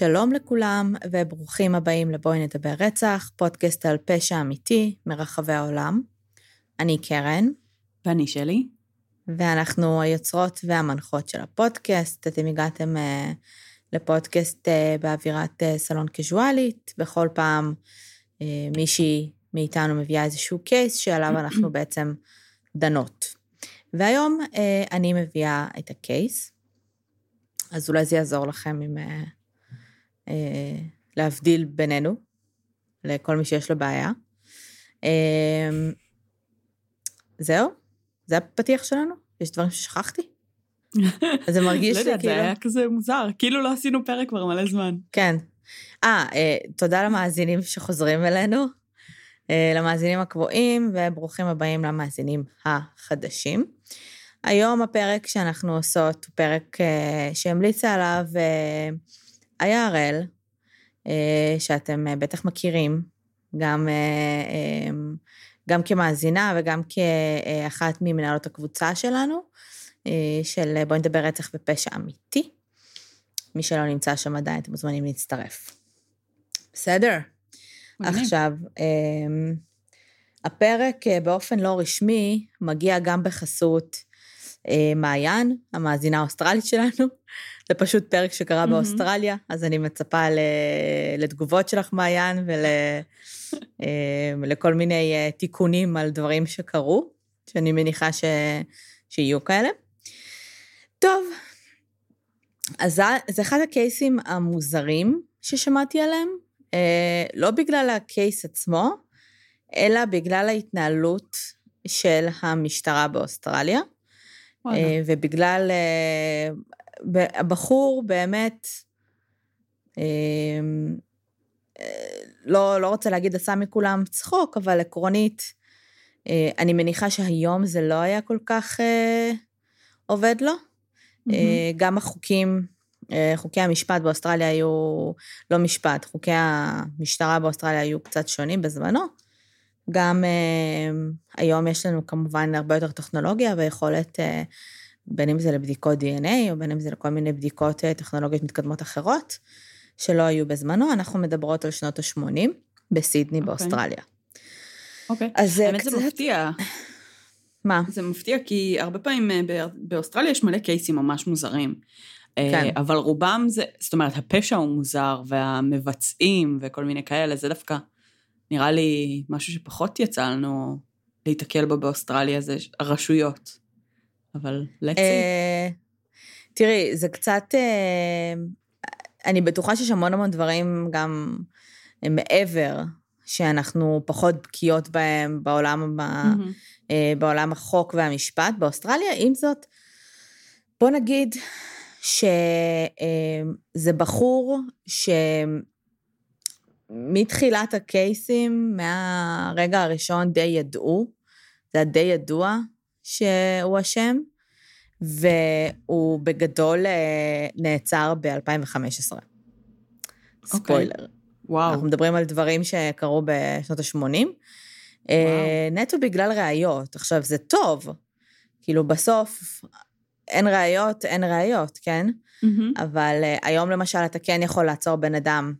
שלום לכולם וברוכים הבאים לבואי נדבר רצח, פודקאסט על פשע אמיתי מרחבי העולם. אני קרן. ואני שלי. ואנחנו היוצרות והמנחות של הפודקאסט. אתם הגעתם uh, לפודקאסט uh, באווירת uh, סלון קזואלית. בכל פעם uh, מישהי מאיתנו מביאה איזשהו קייס שעליו אנחנו בעצם דנות. והיום uh, אני מביאה את הקייס, אז אולי זה יעזור לכם עם... Uh, להבדיל בינינו, לכל מי שיש לו בעיה. אה, זהו? זה הפתיח שלנו? יש דברים ששכחתי? אז זה מרגיש לי כאילו... לא יודעת, זה היה כזה מוזר, כאילו לא עשינו פרק כבר מלא זמן. כן. אה, אה תודה למאזינים שחוזרים אלינו, למאזינים הקבועים, וברוכים הבאים למאזינים החדשים. היום הפרק שאנחנו עושות הוא פרק שהמליצה עליו הראל, אה, שאתם אה, בטח מכירים, גם, אה, גם כמאזינה וגם כאחת ממנהלות הקבוצה שלנו, של בואי נדבר רצח ופשע אמיתי. מי שלא נמצא שם עדיין, אתם מוזמנים להצטרף. בסדר? מגניב. עכשיו, הפרק באופן לא רשמי מגיע גם בחסות מעיין, המאזינה האוסטרלית שלנו, זה פשוט פרק שקרה mm-hmm. באוסטרליה, אז אני מצפה לתגובות שלך, מעיין, ולכל ול, מיני אה, תיקונים על דברים שקרו, שאני מניחה ש, שיהיו כאלה. טוב, אז זה אחד הקייסים המוזרים ששמעתי עליהם, אה, לא בגלל הקייס עצמו, אלא בגלל ההתנהלות של המשטרה באוסטרליה. וואלה. אה, ובגלל הבחור באמת, אמ, לא, לא רוצה להגיד עשה מכולם צחוק, אבל עקרונית, אה, אני מניחה שהיום זה לא היה כל כך אה, עובד לו. Mm-hmm. גם החוקים, חוקי המשפט באוסטרליה היו, לא משפט, חוקי המשטרה באוסטרליה היו קצת שונים בזמנו. גם היום יש לנו כמובן הרבה יותר טכנולוגיה ויכולת בין אם זה לבדיקות DNA, או בין אם זה לכל מיני בדיקות אה, טכנולוגיות מתקדמות אחרות, שלא היו בזמנו. אנחנו מדברות על שנות ה-80 בסידני okay. אוקיי. באוסטרליה. אוקיי. Okay. אז האמת קצת... זה מפתיע. מה? זה מפתיע כי הרבה פעמים אה, באוסטרליה יש מלא קייסים ממש מוזרים. אה, כן. אבל רובם זה, זאת אומרת, הפשע הוא מוזר, והמבצעים וכל מיני כאלה, זה דווקא נראה לי משהו שפחות יצא לנו להיתקל בו באוסטרליה, זה הרשויות. אבל let's see. תראי, זה קצת... אה, אני בטוחה שיש המון המון דברים גם מעבר, שאנחנו פחות בקיאות בהם בעולם, mm-hmm. בעולם החוק והמשפט באוסטרליה. עם זאת, בוא נגיד שזה בחור שמתחילת הקייסים, מהרגע הראשון די ידעו, זה היה די ידוע שהוא אשם, והוא בגדול אה, נעצר ב-2015. אוקיי. ספוילר. וואו. אנחנו מדברים על דברים שקרו בשנות ה-80. אה, נטו בגלל ראיות. עכשיו, זה טוב. כאילו, בסוף, אין ראיות, אין ראיות, כן? Mm-hmm. אבל uh, היום למשל אתה כן יכול לעצור בן אדם,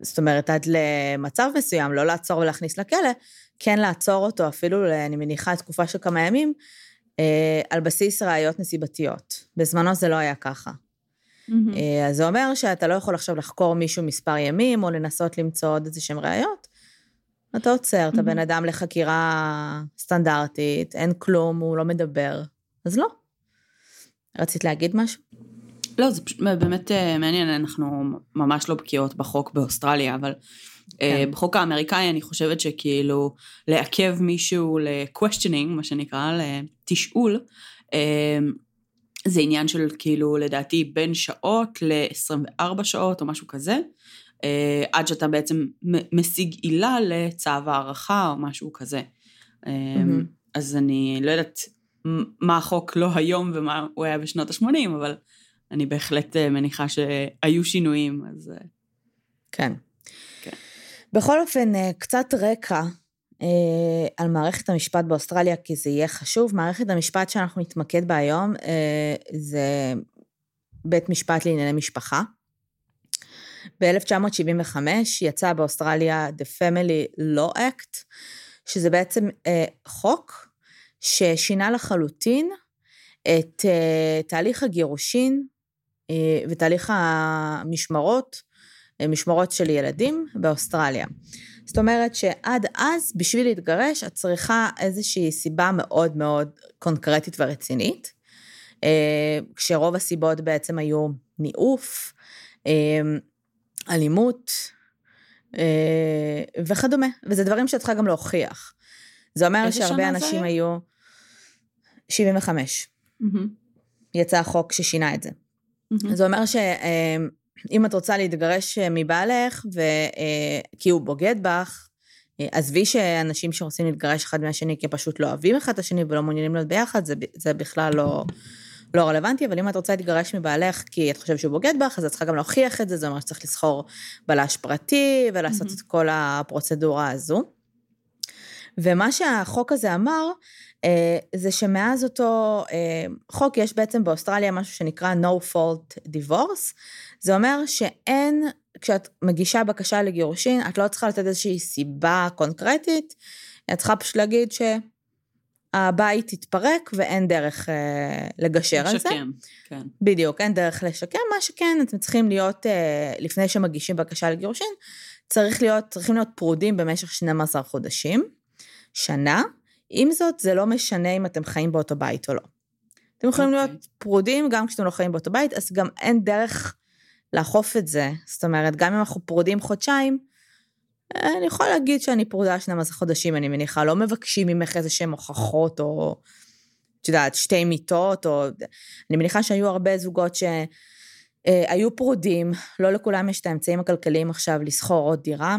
זאת אומרת, עד למצב מסוים, לא לעצור ולהכניס לכלא, כן לעצור אותו, אפילו, אני מניחה, תקופה של כמה ימים, אה, על בסיס ראיות נסיבתיות. בזמנו זה לא היה ככה. Mm-hmm. אז זה אומר שאתה לא יכול עכשיו לחקור מישהו מספר ימים, או לנסות למצוא עוד איזה שהם ראיות. אתה עוצר mm-hmm. את הבן אדם לחקירה סטנדרטית, אין כלום, הוא לא מדבר, אז לא. רצית להגיד משהו? לא, זה פשוט באמת אה, מעניין, אנחנו ממש לא בקיאות בחוק באוסטרליה, אבל כן. Uh, בחוק האמריקאי אני חושבת שכאילו לעכב מישהו ל-questioning, מה שנקרא, לתשאול, uh, זה עניין של כאילו לדעתי בין שעות ל-24 שעות או משהו כזה, עד שאתה בעצם משיג עילה לצו הערכה או משהו כזה. Mm-hmm. אז אני לא יודעת מה החוק לא היום ומה הוא היה בשנות ה-80, אבל אני בהחלט מניחה שהיו שינויים, אז... כן. בכל אופן, אה, קצת רקע אה, על מערכת המשפט באוסטרליה, כי זה יהיה חשוב. מערכת המשפט שאנחנו נתמקד בה היום אה, זה בית משפט לענייני משפחה. ב-1975 יצא באוסטרליה The Family Law Act, שזה בעצם אה, חוק ששינה לחלוטין את אה, תהליך הגירושין אה, ותהליך המשמרות, אה, משמרות של ילדים באוסטרליה. זאת אומרת שעד אז, בשביל להתגרש, את צריכה איזושהי סיבה מאוד מאוד קונקרטית ורצינית, אה, כשרוב הסיבות בעצם היו ניאוף, אה, אלימות אה, וכדומה, וזה דברים שאת צריכה גם להוכיח. זה אומר שהרבה אנשים היו... 75. Mm-hmm. יצא החוק ששינה את זה. Mm-hmm. זה אומר שאם את רוצה להתגרש מבעלך, ו... כי הוא בוגד בך, עזבי שאנשים שרוצים להתגרש אחד מהשני כי פשוט לא אוהבים אחד את השני ולא מעוניינים להיות ביחד, זה, זה בכלל לא, לא רלוונטי, אבל אם את רוצה להתגרש מבעלך כי את חושבת שהוא בוגד בך, אז את צריכה גם להוכיח את זה, זה אומר שצריך לסחור בלש פרטי ולעשות mm-hmm. את כל הפרוצדורה הזו. ומה שהחוק הזה אמר, אה, זה שמאז אותו אה, חוק יש בעצם באוסטרליה משהו שנקרא no fault divorce, זה אומר שאין, כשאת מגישה בקשה לגירושין, את לא צריכה לתת איזושהי סיבה קונקרטית, את צריכה פשוט להגיד שהבית יתפרק ואין דרך אה, לגשר על זה. לשקם, כן. בדיוק, אין דרך לשקם, מה שכן, אתם צריכים להיות, אה, לפני שמגישים בקשה לגירושין, צריך להיות, צריכים להיות פרודים במשך 12 חודשים, שנה, עם זאת, זה לא משנה אם אתם חיים באותו בית או לא. אתם יכולים okay. Okay. להיות פרודים גם כשאתם לא חיים באותו בית, אז גם אין דרך לאכוף את זה. זאת אומרת, גם אם אנחנו פרודים חודשיים, אני יכולה להגיד שאני פרודה 12 חודשים, אני מניחה, לא מבקשים ממך איזה שהם הוכחות, או, את יודעת, שתי מיטות, או... אני מניחה שהיו הרבה זוגות שהיו פרודים, לא לכולם יש את האמצעים הכלכליים עכשיו לסחור עוד דירה.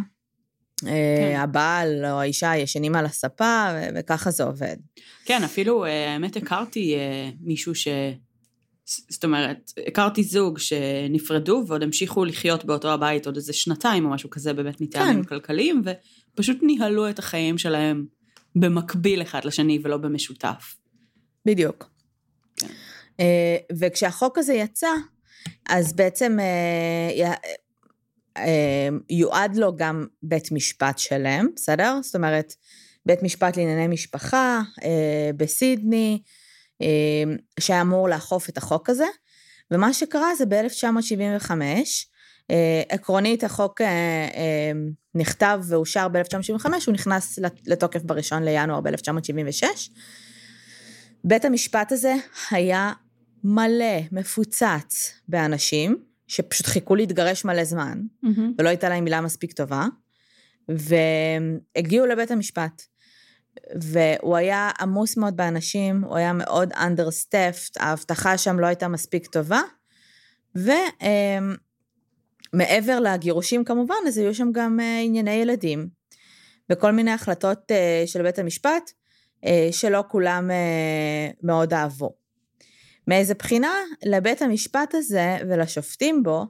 כן. אה, הבעל או האישה ישנים על הספה, וככה זה עובד. כן, אפילו, אה, האמת, הכרתי אה, מישהו ש... זאת אומרת, הכרתי זוג שנפרדו ועוד המשיכו לחיות באותו הבית עוד איזה שנתיים או משהו כזה, באמת מטעמים כן. כלכליים, ופשוט ניהלו את החיים שלהם במקביל אחד לשני ולא במשותף. בדיוק. כן. וכשהחוק הזה יצא, אז בעצם יועד לו גם בית משפט שלם, בסדר? זאת אומרת, בית משפט לענייני משפחה אה, בסידני, אה, שהיה אמור לאכוף את החוק הזה, ומה שקרה זה ב-1975, אה, עקרונית החוק נכתב ואושר ב-1975, הוא נכנס לתוקף בראשון לינואר ב-1976. בית המשפט הזה היה מלא, מפוצץ באנשים, שפשוט חיכו להתגרש מלא זמן, mm-hmm. ולא הייתה להם מילה מספיק טובה, והגיעו לבית המשפט. והוא היה עמוס מאוד באנשים, הוא היה מאוד understaffed, האבטחה שם לא הייתה מספיק טובה, ומעבר לגירושים כמובן, אז היו שם גם אה, ענייני ילדים, וכל מיני החלטות אה, של בית המשפט, אה, שלא כולם מאוד אהבו. מאיזה בחינה? לבית המשפט הזה ולשופטים בו,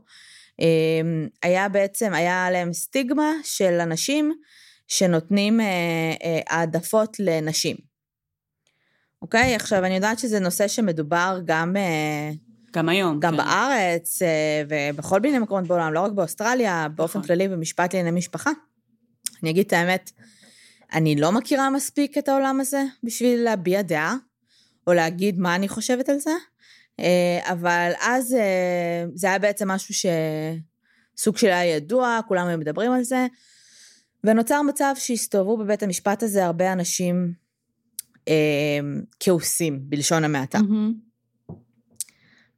אמ, היה בעצם, היה עליהם סטיגמה של אנשים שנותנים אה, אה, העדפות לנשים. אוקיי? עכשיו, אני יודעת שזה נושא שמדובר גם... אה, גם היום. גם כן. בארץ ובכל מיני מקומות בעולם, לא רק באוסטרליה, באופן נכון. כללי במשפט לענייני משפחה. אני אגיד את האמת, אני לא מכירה מספיק את העולם הזה בשביל להביע דעה. או להגיד מה אני חושבת על זה, אה, אבל אז אה, זה היה בעצם משהו שסוג של היה ידוע, כולם היו מדברים על זה, ונוצר מצב שהסתובבו בבית המשפט הזה הרבה אנשים אה, כעוסים, בלשון המעטה. Mm-hmm.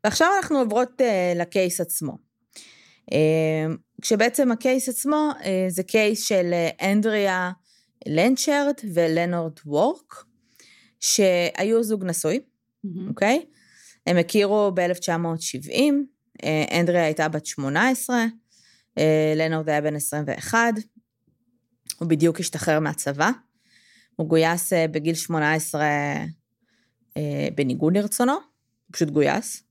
ועכשיו אנחנו עוברות אה, לקייס עצמו. אה, כשבעצם הקייס עצמו אה, זה קייס של אה, אנדריה לנצ'רד ולנורד וורק. שהיו זוג נשוי, אוקיי? Mm-hmm. Okay? הם הכירו ב-1970, אה, אנדריה הייתה בת 18, אה, לנורד היה בן 21, הוא בדיוק השתחרר מהצבא, הוא גויס אה, בגיל 18 בניגוד לרצונו, הוא פשוט גויס.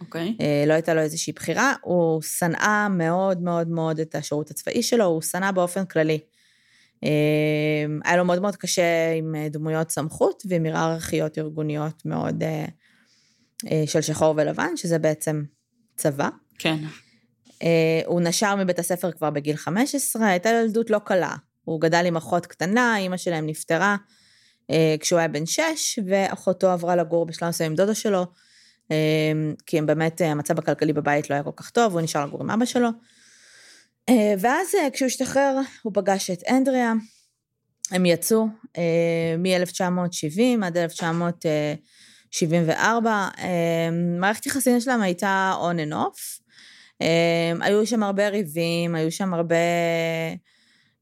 אוקיי. Okay. לא הייתה לו איזושהי בחירה, הוא שנאה מאוד מאוד מאוד את השירות הצבאי שלו, הוא שנא באופן כללי היה לו מאוד מאוד קשה עם אה, דמויות סמכות ועם היררכיות ארגוניות מאוד אה, אה, של שחור ולבן, שזה בעצם צבא. כן. הוא נשר מבית הספר כבר בגיל 15, הייתה ילדות לא קלה. הוא גדל עם אחות קטנה, אימא שלהם נפטרה כשהוא היה בן 6, ואחותו עברה לגור בשלב מסוים עם דודה שלו, כי הם באמת, המצב הכלכלי בבית לא היה כל כך טוב, הוא נשאר לגור עם אבא שלו. ואז כשהוא השתחרר, הוא פגש את אנדריה, הם יצאו מ-1970 עד 1974. מערכת יחסים שלהם הייתה on and off. היו שם הרבה ריבים, היו שם הרבה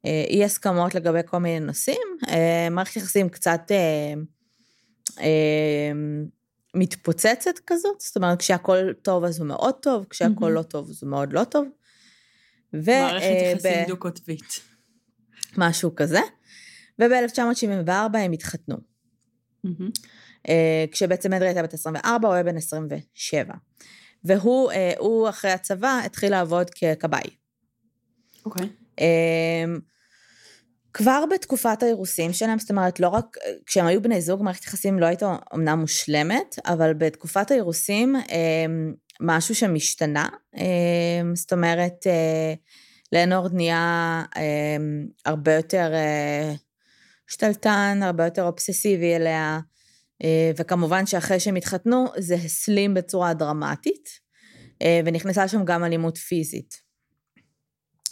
אי הסכמות לגבי כל מיני נושאים. מערכת יחסים קצת מתפוצצת כזאת, זאת אומרת, כשהכל טוב אז הוא מאוד טוב, כשהכל mm-hmm. לא טוב אז הוא מאוד לא טוב. מערכת יחסים דו-קוטבית. משהו כזה. וב-1974 הם התחתנו. Mm-hmm. כשבעצם אדרי הייתה בת 24, הוא היה בן 27. והוא, אחרי הצבא, התחיל לעבוד ככבאי. אוקיי. Okay. אמ, כבר בתקופת האירוסים שלהם, זאת אומרת, לא רק, כשהם היו בני זוג, מערכת יחסים לא הייתה אמנם מושלמת, אבל בתקופת האירוסים, אמ, משהו שמשתנה. אמ, זאת אומרת, אה, לנורד נהיה הרבה יותר אה, שתלטן, הרבה יותר אובססיבי אליה, אה, וכמובן שאחרי שהם התחתנו, זה הסלים בצורה דרמטית, אה, ונכנסה שם גם אלימות פיזית.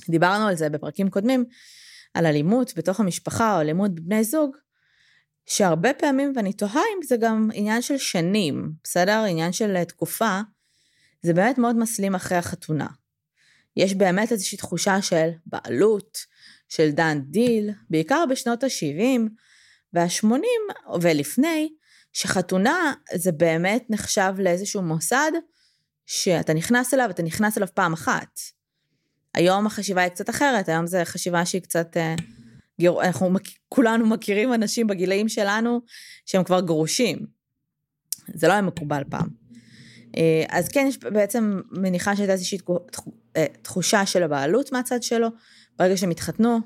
דיברנו על זה בפרקים קודמים, על אלימות בתוך המשפחה או אלימות בבני זוג, שהרבה פעמים, ואני תוהה אם זה גם עניין של שנים, בסדר? עניין של תקופה, זה באמת מאוד מסלים אחרי החתונה. יש באמת איזושהי תחושה של בעלות, של דן דיל, בעיקר בשנות ה-70 וה-80 ולפני, שחתונה זה באמת נחשב לאיזשהו מוסד שאתה נכנס אליו, אתה נכנס אליו פעם אחת. היום החשיבה היא קצת אחרת, היום זו חשיבה שהיא קצת... אה, אנחנו כולנו מכירים אנשים בגילאים שלנו שהם כבר גרושים. זה לא היה מקובל פעם. אה, אז כן, יש בעצם מניחה שהייתה איזושהי אה, תחושה של הבעלות מהצד שלו, ברגע שהם התחתנו,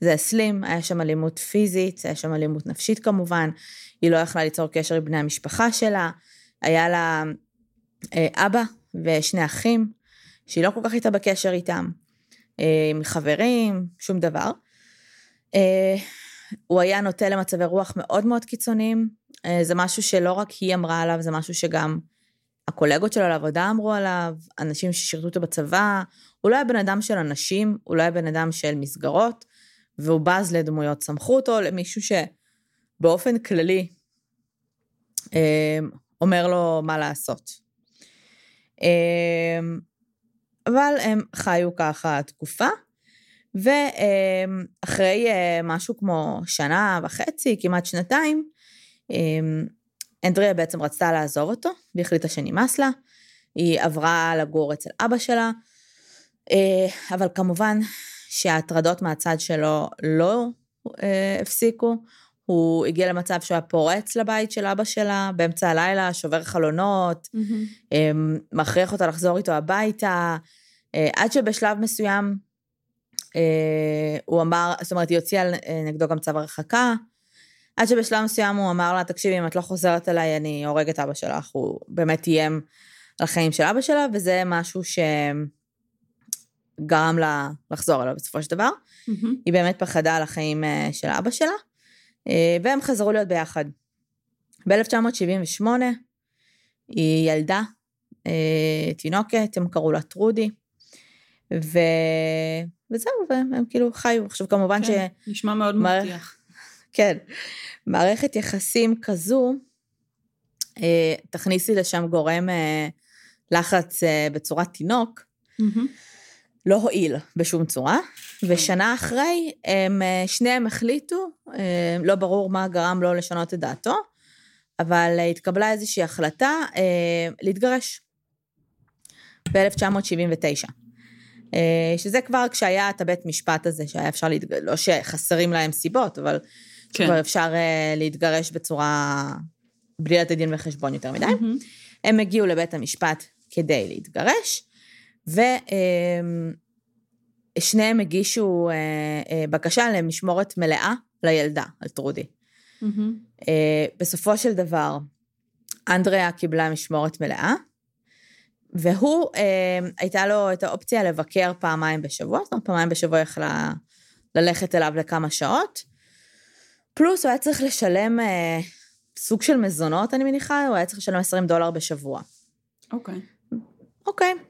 זה הסלים, היה שם אלימות פיזית, היה שם אלימות נפשית כמובן, היא לא יכלה ליצור קשר עם בני המשפחה שלה, היה לה אבא ושני אחים, שהיא לא כל כך הייתה בקשר איתם, אה, עם חברים, שום דבר. אה, הוא היה נוטה למצבי רוח מאוד מאוד קיצוניים, זה משהו שלא רק היא אמרה עליו, זה משהו שגם הקולגות שלו לעבודה אמרו עליו, אנשים ששירתו אותו בצבא, הוא לא היה בן אדם של אנשים, הוא לא היה בן אדם של מסגרות, והוא בז לדמויות. סמכו אותו למישהו שבאופן כללי אה, אומר לו מה לעשות. אבל הם חיו ככה תקופה, ואחרי אה, משהו כמו שנה וחצי, כמעט שנתיים, אנדריה בעצם רצתה לעזוב אותו, והחליטה שנמאס לה. היא עברה לגור אצל אבא שלה, אה, אבל כמובן שההטרדות מהצד שלו לא אה, הפסיקו. הוא הגיע למצב שהוא היה פורץ לבית של אבא שלה באמצע הלילה, שובר חלונות, mm-hmm. מכריח אותה לחזור איתו הביתה, עד שבשלב מסוים הוא אמר, זאת אומרת, היא הוציאה נגדו גם צו הרחקה, עד שבשלב מסוים הוא אמר לה, תקשיבי, אם את לא חוזרת אליי, אני הורג את אבא שלך. הוא באמת איים על החיים של אבא שלה, וזה משהו שגרם לה לחזור אליו בסופו של דבר. Mm-hmm. היא באמת פחדה על החיים אה, של אבא שלה, אה, והם חזרו להיות ביחד. ב-1978 היא ילדה אה, תינוקת, הם קראו לה טרודי, ו... וזהו, והם כאילו חיו. עכשיו כמובן כן, ש... נשמע מאוד מבטיח. כן. מערכת יחסים כזו, אה, תכניסי לשם גורם אה, לחץ אה, בצורת תינוק, mm-hmm. לא הועיל בשום צורה. ושנה אחרי הם שניהם החליטו, לא ברור מה גרם לו לשנות את דעתו, אבל התקבלה איזושהי החלטה להתגרש ב-1979. שזה כבר כשהיה את הבית משפט הזה, שהיה אפשר להתגרש, לא שחסרים להם סיבות, אבל כן. כבר אפשר להתגרש בצורה, בלי לתת דין וחשבון יותר מדי. Mm-hmm. הם הגיעו לבית המשפט כדי להתגרש, ושניהם uh, הגישו uh, uh, בקשה למשמורת מלאה לילדה, על טרודי. Mm-hmm. Uh, בסופו של דבר, אנדריה קיבלה משמורת מלאה, והוא, אה, הייתה לו את האופציה לבקר פעמיים בשבוע, זאת אומרת, פעמיים בשבוע יכלה ללכת אליו לכמה שעות, פלוס הוא היה צריך לשלם אה, סוג של מזונות, אני מניחה, הוא היה צריך לשלם 20 דולר בשבוע. אוקיי. Okay. אוקיי. Okay.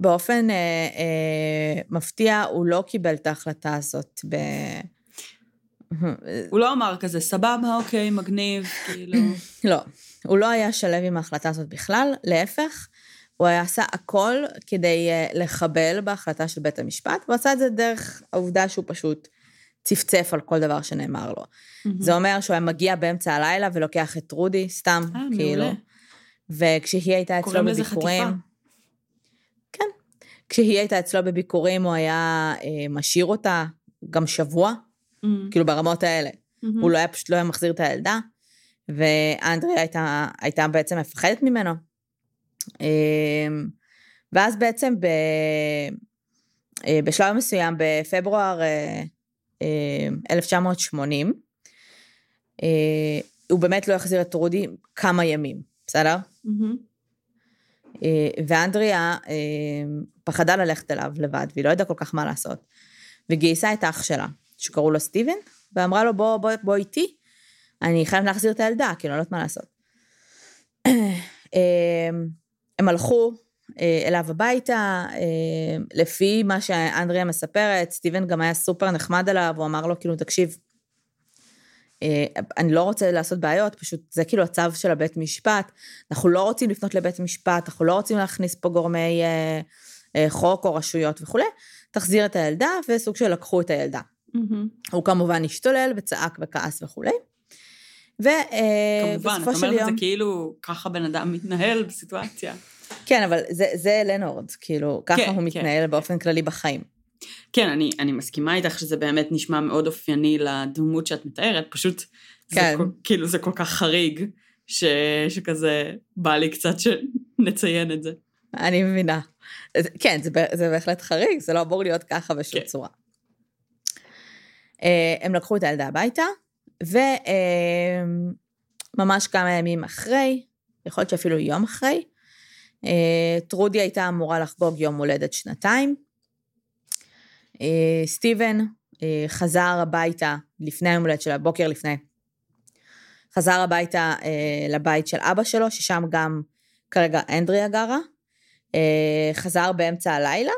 באופן אה, אה, מפתיע, הוא לא קיבל את ההחלטה הזאת ב... הוא לא אמר כזה, סבבה, אוקיי, מגניב, כאילו... לא, הוא לא היה שלב עם ההחלטה הזאת בכלל, להפך, הוא היה עשה הכל כדי uh, לחבל בהחלטה של בית המשפט, והוא עשה את זה דרך העובדה שהוא פשוט צפצף על כל דבר שנאמר לו. Mm-hmm. זה אומר שהוא היה מגיע באמצע הלילה ולוקח את טרודי, סתם, 아, אה, כאילו. מעולה. וכשהיא הייתה אצלו בביקורים... קוראים לזה חטיפה. כשהיא הייתה אצלו בביקורים, הוא היה אה, משאיר אותה גם שבוע, mm-hmm. כאילו ברמות האלה. Mm-hmm. הוא לא היה, פשוט לא היה מחזיר את הילדה, ואנדריה הייתה, הייתה בעצם מפחדת ממנו. אמ, ואז בעצם ב, אה, בשלב מסוים, בפברואר 1980, אה, אה, הוא באמת לא החזיר את רודי כמה ימים, בסדר? Mm-hmm. ואנדריה פחדה ללכת אליו לבד, והיא לא ידעה כל כך מה לעשות. וגייסה את אח שלה, שקראו לו סטיבן, ואמרה לו, בוא, בוא, בוא איתי, אני חייבת להחזיר את הילדה, אני לא יודעת מה לעשות. הם הלכו אה, אליו הביתה, אה, לפי מה שאנדריה מספרת, סטיבן גם היה סופר נחמד עליו, הוא אמר לו, כאילו, תקשיב, אה, אני לא רוצה לעשות בעיות, פשוט זה כאילו הצו של הבית משפט, אנחנו לא רוצים לפנות לבית משפט, אנחנו לא רוצים להכניס פה גורמי חוק או רשויות וכולי, תחזיר את הילדה, וסוג של לקחו את הילדה. Mm-hmm. הוא כמובן השתולל וצעק וכעס וכולי. ובסופו של יום... כמובן, את אומרת את זה כאילו, ככה בן אדם מתנהל בסיטואציה. כן, אבל זה, זה לנורד, כאילו, ככה כן, הוא כן. מתנהל כן. באופן כללי בחיים. כן, אני, אני מסכימה איתך שזה באמת נשמע מאוד אופייני לדמות שאת מתארת, פשוט כן. זה כל, כאילו זה כל כך חריג, ש, שכזה בא לי קצת שנציין את זה. אני מבינה. כן, זה, זה בהחלט חריג, זה לא אמור להיות ככה בשום כן. צורה. אה, הם לקחו את הילדה הביתה, וממש כמה ימים אחרי, יכול להיות שאפילו יום אחרי, אה, טרודי הייתה אמורה לחגוג יום הולדת שנתיים. אה, סטיבן אה, חזר הביתה לפני היום הולדת שלה, בוקר לפני. חזר הביתה לבית של אבא שלו, ששם גם כרגע אנדריה גרה. חזר באמצע הלילה,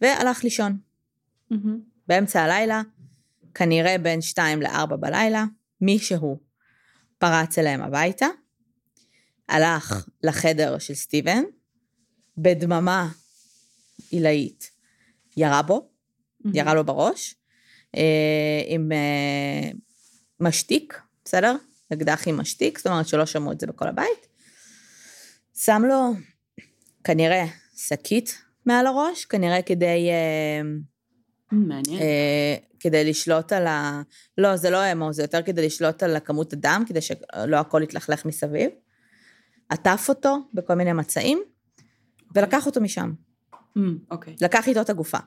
והלך לישון. Mm-hmm. באמצע הלילה, כנראה בין שתיים לארבע בלילה, מישהו פרץ אליהם הביתה, הלך לחדר של סטיבן, בדממה עילאית, ירה בו, ירה לו בראש, אה, עם אה, משתיק, בסדר? אקדח עם משתיק, זאת אומרת שלא שמעו את זה בכל הבית. שם לו כנראה שקית מעל הראש, כנראה כדי... אה, מעניין. כדי לשלוט על ה... לא, זה לא אמו, זה יותר כדי לשלוט על כמות הדם, כדי שלא הכל יתלכלך מסביב. עטף אותו בכל מיני מצעים, ולקח אותו משם. Mm, אוקיי. Mm, okay. לקח איתו את הגופה.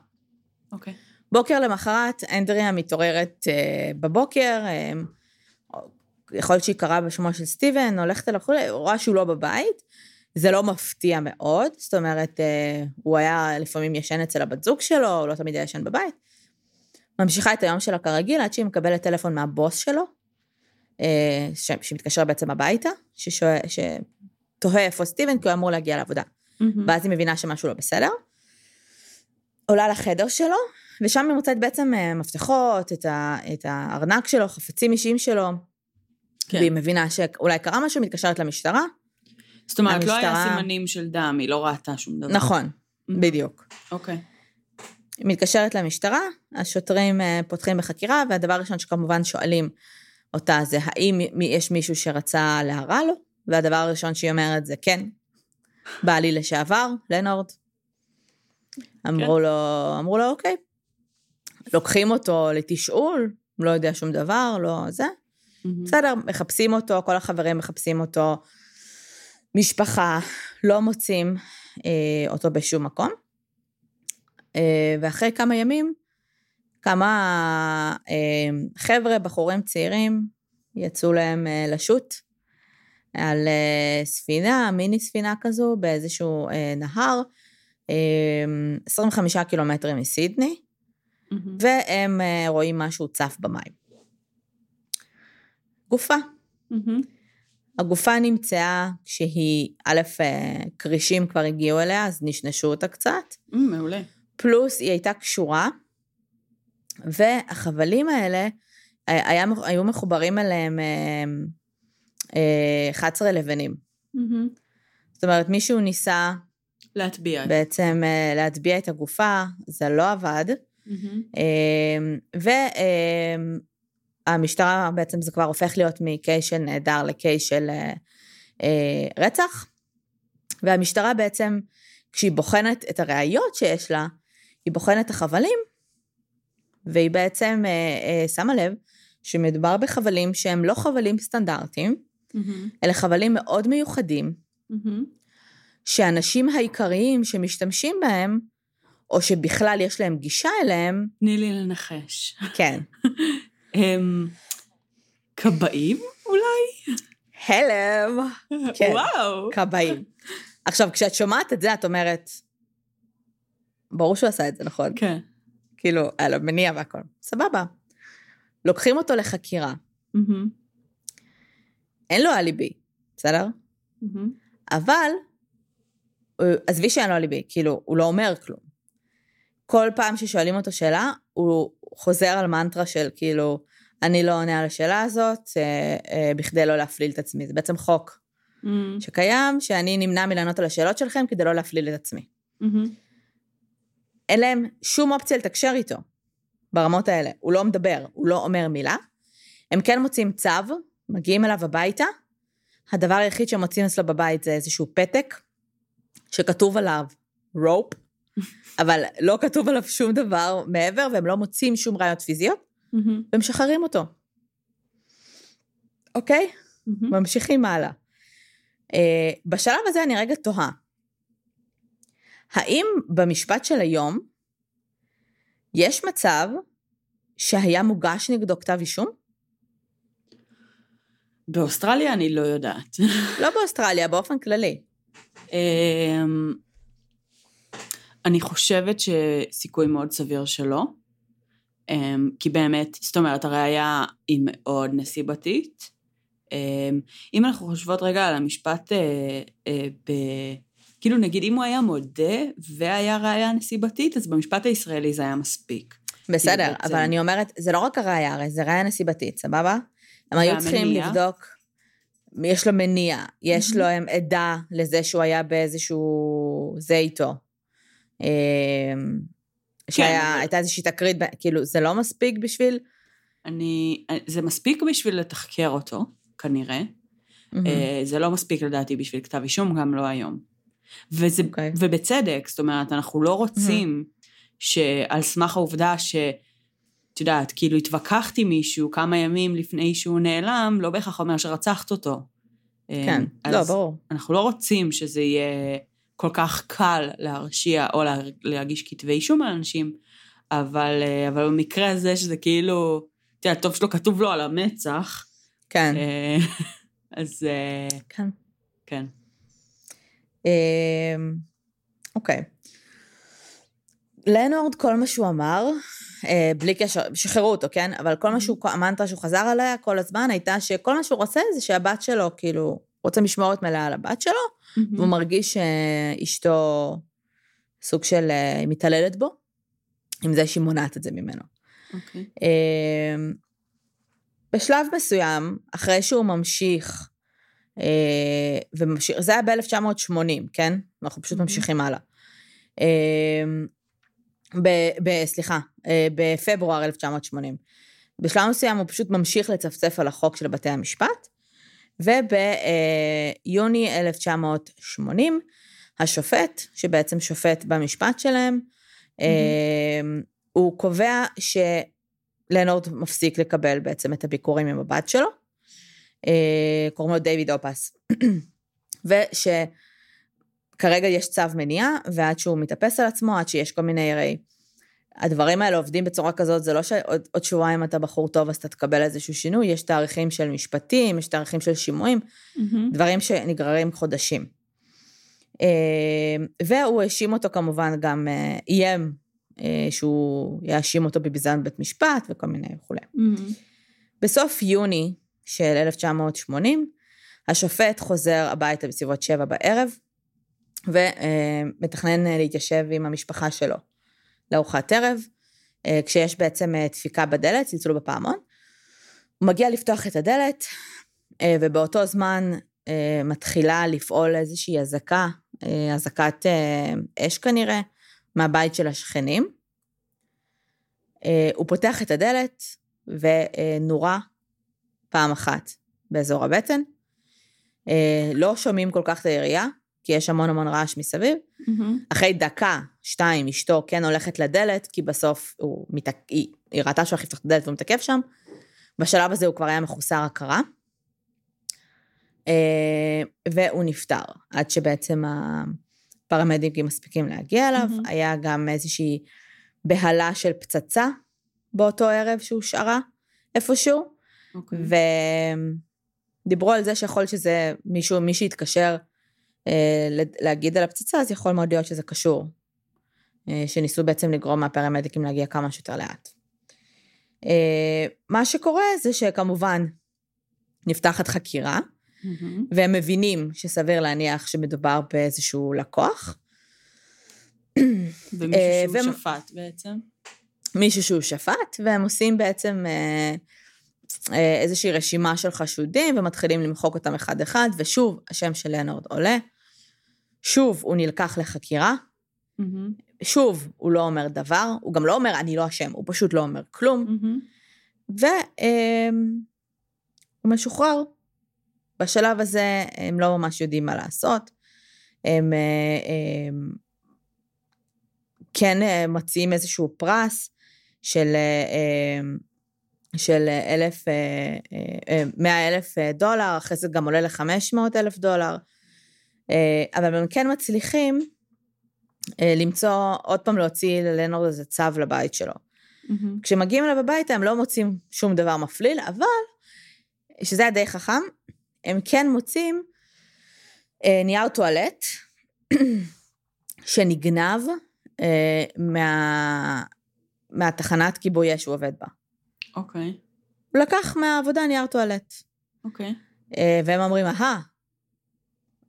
אוקיי. Okay. בוקר למחרת, אנדריה מתעוררת uh, בבוקר, uh, יכול להיות שהיא קראה בשמו של סטיבן, הולכת אליו וכולי, רואה שהוא לא בבית. זה לא מפתיע מאוד, זאת אומרת, uh, הוא היה לפעמים ישן אצל הבת זוג שלו, הוא לא תמיד היה ישן בבית. ממשיכה את היום שלה כרגיל, עד שהיא מקבלת טלפון מהבוס שלו, uh, שמתקשר בעצם הביתה, ששואל, תוהה איפה סטיבן, כי הוא אמור להגיע לעבודה. Mm-hmm. ואז היא מבינה שמשהו לא בסדר. עולה לחדר שלו, ושם היא מוצאת בעצם אה, מפתחות, את, ה, את הארנק שלו, חפצים אישיים שלו. כן. והיא מבינה שאולי קרה משהו, מתקשרת למשטרה. זאת אומרת, המשטרה... לא היה סימנים של דם, היא לא ראתה שום דבר. נכון, mm-hmm. בדיוק. אוקיי. היא מתקשרת למשטרה, השוטרים אה, פותחים בחקירה, והדבר הראשון שכמובן שואלים אותה זה האם יש מישהו שרצה להרע לו, והדבר הראשון שהיא אומרת זה כן, בעלי לשעבר, לנורד. אמרו כן. לו, אמרו לו, אוקיי. לוקחים אותו לתשאול, לא יודע שום דבר, לא זה. Mm-hmm. בסדר, מחפשים אותו, כל החברים מחפשים אותו. משפחה, לא מוצאים אה, אותו בשום מקום. אה, ואחרי כמה ימים, כמה אה, חבר'ה, בחורים צעירים, יצאו להם אה, לשוט על uh, ספינה, מיני ספינה כזו, באיזשהו uh, נהר, um, 25 קילומטרים מסידני, mm-hmm. והם uh, רואים משהו צף במים. גופה. Mm-hmm. הגופה נמצאה כשהיא, א', כרישים כבר הגיעו אליה, אז נשנשו אותה קצת. Mm, מעולה. פלוס היא הייתה קשורה, והחבלים האלה, היה, היו מחוברים אליהם 11 אה, לבנים. Mm-hmm. זאת אומרת, מישהו ניסה... להטביע. בעצם אה, להטביע את הגופה, זה לא עבד. Mm-hmm. והמשטרה בעצם זה כבר הופך להיות מקייס של נהדר לקייס של רצח. והמשטרה בעצם, כשהיא בוחנת את הראיות שיש לה, היא בוחנת את החבלים, והיא בעצם אה, אה, שמה לב שמדובר בחבלים שהם לא חבלים סטנדרטיים, mm-hmm. אלה חבלים מאוד מיוחדים, mm-hmm. שהאנשים העיקריים שמשתמשים בהם, או שבכלל יש להם גישה אליהם... תני לי לנחש. כן. הם כבאים אולי? הלם. כן, וואו. כבאים. עכשיו, כשאת שומעת את זה, את אומרת, ברור שהוא עשה את זה, נכון? כן. כאילו, היה לו מניע והכל. סבבה. לוקחים אותו לחקירה. Mm-hmm. אין לו אליבי, בסדר? Mm-hmm. אבל, עזבי שאין לו אליבי, כאילו, הוא לא אומר כלום. כל פעם ששואלים אותו שאלה, הוא חוזר על מנטרה של כאילו, אני לא עונה על השאלה הזאת, אה, אה, בכדי לא להפליל את עצמי. זה בעצם חוק mm-hmm. שקיים, שאני נמנע מלענות על השאלות שלכם כדי לא להפליל את עצמי. Mm-hmm. אין להם שום אופציה לתקשר איתו ברמות האלה. הוא לא מדבר, הוא לא אומר מילה. הם כן מוצאים צו, מגיעים אליו הביתה. הדבר היחיד שהם מוצאים אצלו בבית זה איזשהו פתק, שכתוב עליו רופ, אבל לא כתוב עליו שום דבר מעבר, והם לא מוצאים שום ראיות פיזיות, ומשחררים אותו. אוקיי? ממשיכים הלאה. Uh, בשלב הזה אני רגע תוהה. האם במשפט של היום יש מצב שהיה מוגש נגדו כתב אישום? באוסטרליה אני לא יודעת. לא באוסטרליה, באופן כללי. אני חושבת שסיכוי מאוד סביר שלא. אמ, כי באמת, זאת אומרת, הראייה היא מאוד נסיבתית. אמ, אם אנחנו חושבות רגע על המשפט אה, אה, ב... כאילו נגיד אם הוא היה מודה והיה ראייה נסיבתית, אז במשפט הישראלי זה היה מספיק. בסדר, כאילו, אבל אני אומרת, זה לא רק הראייה, הרי זה ראייה נסיבתית, סבבה? הם היו צריכים לבדוק, יש לו מניע, יש לו עדה לזה שהוא היה באיזשהו, זה איתו. אמ, שהייתה כן. איזושהי תקרית, כאילו, זה לא מספיק בשביל... אני, זה מספיק בשביל לתחקר אותו, כנראה. Mm-hmm. זה לא מספיק לדעתי בשביל כתב אישום, גם לא היום. וזה, okay. אוקיי. ובצדק, זאת אומרת, אנחנו לא רוצים mm-hmm. שעל סמך העובדה ש... את יודעת, כאילו התווכחתי מישהו כמה ימים לפני שהוא נעלם, לא בהכרח אומר שרצחת אותו. כן, אמ, לא, ברור. אנחנו לא רוצים שזה יהיה כל כך קל להרשיע או להגיש כתבי אישום על אנשים, אבל, אה, אבל במקרה הזה שזה כאילו, את יודעת, טוב שלא כתוב לו על המצח. כן. אה, אז... אה, כן. כן. אמ, אוקיי. לנורד, כל מה שהוא אמר, בלי קשר, שחררו אותו, כן? אבל כל מה שהוא, המנטרה שהוא חזר עליה כל הזמן הייתה שכל מה שהוא רוצה זה שהבת שלו, כאילו, רוצה משמורת מלאה על הבת שלו, והוא מרגיש שאשתו סוג של אה, מתעללת בו, עם זה שהיא מונעת את זה ממנו. Okay. אוקיי. אמ, בשלב מסוים, אחרי שהוא ממשיך אה, וממשיך, זה היה ב-1980, כן? אנחנו פשוט ממשיכים הלאה. אה, ב, ב, סליחה, אה, בפברואר 1980. בשלב מסוים הוא פשוט ממשיך לצפצף על החוק של בתי המשפט, וביוני 1980, השופט, שבעצם שופט במשפט שלהם, mm-hmm. הוא קובע שלנורד מפסיק לקבל בעצם את הביקורים עם הבת שלו, אה, קוראים לו דיוויד אופס. ושכרגע יש צו מניעה, ועד שהוא מתאפס על עצמו, עד שיש כל מיני הרי הדברים האלה עובדים בצורה כזאת, זה לא שעוד שבועיים אתה בחור טוב אז אתה תקבל איזשהו שינוי, יש תאריכים של משפטים, יש תאריכים של שימועים, mm-hmm. דברים שנגררים חודשים. אה, והוא האשים אותו כמובן גם, אה, איים אה, שהוא יאשים אותו בביזיון בית משפט וכל מיני וכולי. Mm-hmm. בסוף יוני של 1980, השופט חוזר הביתה בסביבות שבע בערב, ומתכנן להתיישב עם המשפחה שלו לארוחת ערב, כשיש בעצם דפיקה בדלת, צלצול בפעמון. הוא מגיע לפתוח את הדלת, ובאותו זמן מתחילה לפעול איזושהי אזעקה, אזעקת אש כנראה, מהבית של השכנים. הוא פותח את הדלת ונורה פעם אחת באזור הבטן. לא שומעים כל כך את הירייה, כי יש המון המון רעש מסביב. Mm-hmm. אחרי דקה, שתיים, אשתו כן הולכת לדלת, כי בסוף הוא מתק... היא, היא ראתה שהוא הולך לפתוח את הדלת והוא מתעכב שם. בשלב הזה הוא כבר היה מחוסר הכרה. והוא נפטר, עד שבעצם הפרמדיקים מספיקים להגיע אליו. Mm-hmm. היה גם איזושהי בהלה של פצצה באותו ערב שהושארה איפשהו. Okay. אוקיי. ודיברו על זה שיכול שזה מישהו, מי שהתקשר אה, להגיד על הפצצה, אז יכול מאוד להיות שזה קשור. אה, שניסו בעצם לגרום מהפרמדיקים להגיע כמה שיותר לאט. אה, מה שקורה זה שכמובן נפתחת חקירה, mm-hmm. והם מבינים שסביר להניח שמדובר באיזשהו לקוח. ומישהו שהוא. שפט בעצם. מישהו שהוא שפט, והם עושים בעצם אה, איזושהי רשימה של חשודים ומתחילים למחוק אותם אחד-אחד, ושוב, השם של לנורד עולה. שוב, הוא נלקח לחקירה. Mm-hmm. שוב, הוא לא אומר דבר, הוא גם לא אומר, אני לא אשם, הוא פשוט לא אומר כלום. Mm-hmm. והוא אמ, משוחרר. בשלב הזה הם לא ממש יודעים מה לעשות. הם, אה, אמ, כן אה, מציעים איזשהו פרס של אמ, של אלף, אה, אה, מאה אלף אה, דולר, אחרי זה גם עולה לחמש מאות אלף דולר, אבל הם כן מצליחים למצוא, עוד פעם להוציא ללנורד איזה צו לבית שלו. Mm-hmm. כשמגיעים אליו הביתה הם לא מוצאים שום דבר מפליל, אבל, שזה היה די חכם, הם כן מוצאים נייר טואלט שנגנב מה, מהתחנת כיבוי אש שהוא עובד בה. אוקיי. הוא לקח מהעבודה נייר טואלט. אוקיי. אה, והם אומרים, אהה,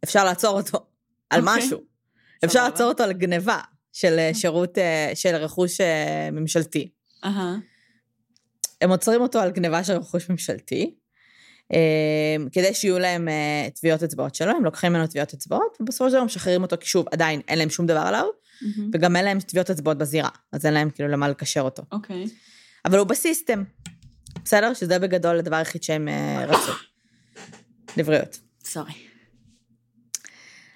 אפשר לעצור אותו על אוקיי. משהו. אפשר לעצור אותו על גניבה של אה, שירות, אה, של רכוש ממשלתי. אהה. הם עוצרים אותו על גניבה של רכוש ממשלתי, כדי שיהיו להם טביעות אצבעות שלו, הם לוקחים ממנו טביעות אצבעות, ובסופו של דבר משחררים אותו, כי שוב, עדיין אין להם שום דבר עליו, וגם אין להם טביעות אצבעות בזירה, אז אין להם כאילו למה לקשר אותו. אוקיי. אבל הוא בסיסטם, בסדר? שזה בגדול הדבר היחיד שהם אה, רצו. לבריאות. סורי.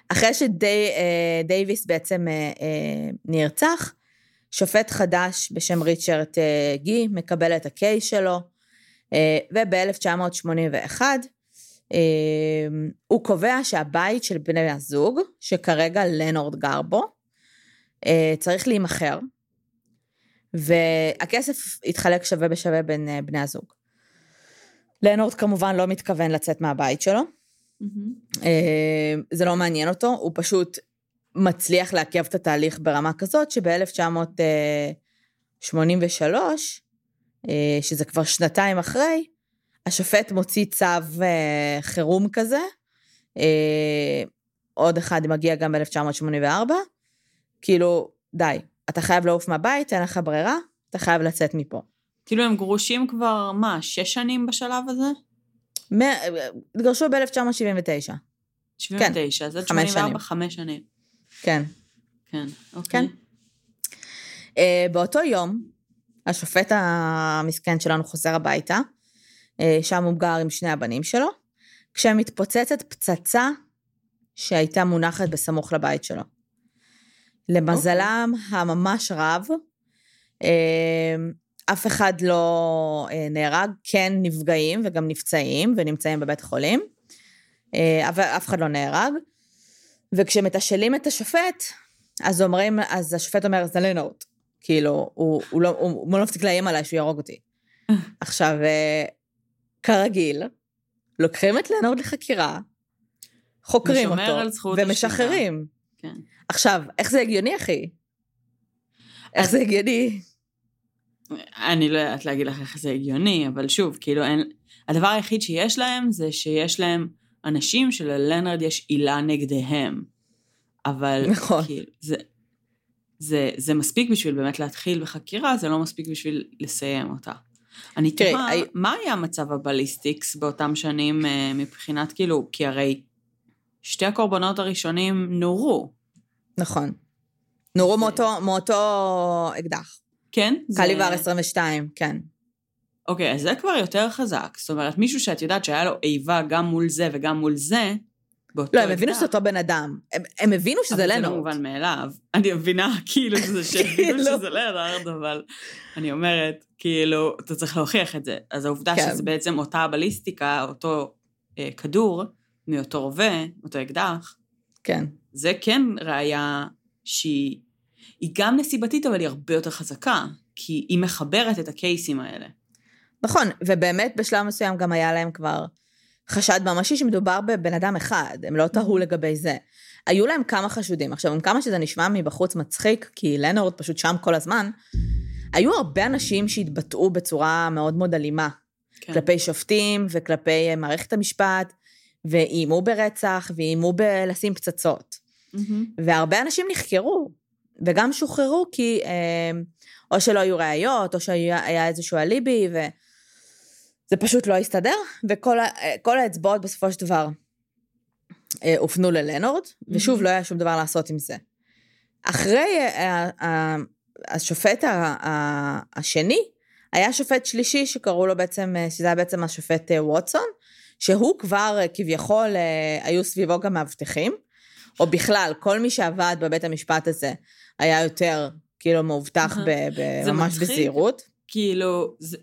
אחרי שדייוויס שדי, בעצם אה, אה, נרצח, שופט חדש בשם ריצ'רד גי מקבל את הקייס שלו, וב-1981 הוא קובע שהבית של בני הזוג, שכרגע לנורד גר בו, צריך להימכר, והכסף התחלק שווה בשווה בין אה, בני הזוג. לנורד כמובן לא מתכוון לצאת מהבית שלו. Mm-hmm. זה לא מעניין אותו, הוא פשוט מצליח לעכב את התהליך ברמה כזאת, שב-1983, אה, שזה כבר שנתיים אחרי, השופט מוציא צו חירום כזה, עוד אחד מגיע גם ב-1984, כאילו, די, אתה חייב לעוף מהבית, אין לך ברירה, אתה חייב לצאת מפה. כאילו הם גרושים כבר, מה, שש שנים בשלב הזה? התגרשו ב-1979. 79, כן, אז עד 84, חמש שנים. כן. כן, אוקיי. כן. Uh, באותו יום, השופט המסכן שלנו חוזר הביתה, uh, שם הוא גר עם שני הבנים שלו, כשמתפוצצת פצצה שהייתה מונחת בסמוך לבית שלו. למזלם okay. הממש רב, אמ, אף אחד לא אה, נהרג, כן נפגעים וגם נפצעים ונמצאים בבית חולים, אה, אבל אף אחד לא נהרג. וכשמתשאלים את השופט, אז אומרים, אז השופט אומר, זה לנורד. כאילו, הוא, הוא, לא, הוא, הוא לא מפסיק לאיים עליי שהוא יהרוג אותי. עכשיו, אה, כרגיל, לוקחים את לנורד לחקירה, חוקרים אותו, ומשחררים. כן. עכשיו, איך זה הגיוני, אחי? איך זה הגיוני? אני לא יודעת להגיד לך איך זה הגיוני, אבל שוב, כאילו אין... הדבר היחיד שיש להם זה שיש להם אנשים שללנרד יש עילה נגדיהם. אבל נכון. כאילו, זה, זה, זה מספיק בשביל באמת להתחיל בחקירה, זה לא מספיק בשביל לסיים אותה. אני תוהה, I... מה היה מצב הבליסטיקס באותם שנים אה, מבחינת כאילו, כי הרי שתי הקורבנות הראשונים נורו. נכון. נורו זה... מאותו, מאותו אקדח. כן? קליבר זה... 22, כן. אוקיי, אז זה כבר יותר חזק. זאת אומרת, מישהו שאת יודעת שהיה לו איבה גם מול זה וגם מול זה, באותו לא, הם הבינו שזה אותו בן אדם. הם, הם הבינו שזה לנורד. אבל זה לא מובן מאליו. אני מבינה, כאילו, שזה שהבינו שזה לנורד, אבל אני אומרת, כאילו, אתה צריך להוכיח את זה. אז העובדה כן. שזה בעצם אותה הבליסטיקה, אותו אה, כדור, מאותו רובה, אותו אקדח, כן. זה כן ראיה שהיא היא גם נסיבתית, אבל היא הרבה יותר חזקה, כי היא מחברת את הקייסים האלה. נכון, ובאמת בשלב מסוים גם היה להם כבר חשד ממשי שמדובר בבן אדם אחד, הם לא תהו לגבי זה. היו להם כמה חשודים. עכשיו, עם כמה שזה נשמע מבחוץ מצחיק, כי לנורד פשוט שם כל הזמן, היו הרבה אנשים שהתבטאו בצורה מאוד מאוד אלימה. כן. כלפי שופטים וכלפי אה, מערכת המשפט, ואיימו ברצח, ואיימו בלשים פצצות. Mm-hmm. והרבה אנשים נחקרו, וגם שוחררו כי אה, או שלא היו ראיות, או שהיה איזשהו אליבי, ו... זה פשוט לא הסתדר, וכל האצבעות בסופו של דבר אה, הופנו ללנורד, ושוב, לא היה שום דבר לעשות עם זה. אחרי אה, השופט השני, היה שופט שלישי שקראו לו בעצם, אה, שזה היה בעצם השופט ווטסון, שהוא כבר כביכול, היו סביבו גם מאבטחים, או בכלל, כל מי שעבד בבית המשפט הזה היה יותר כאילו מאובטח ממש בזהירות. כאילו, זה,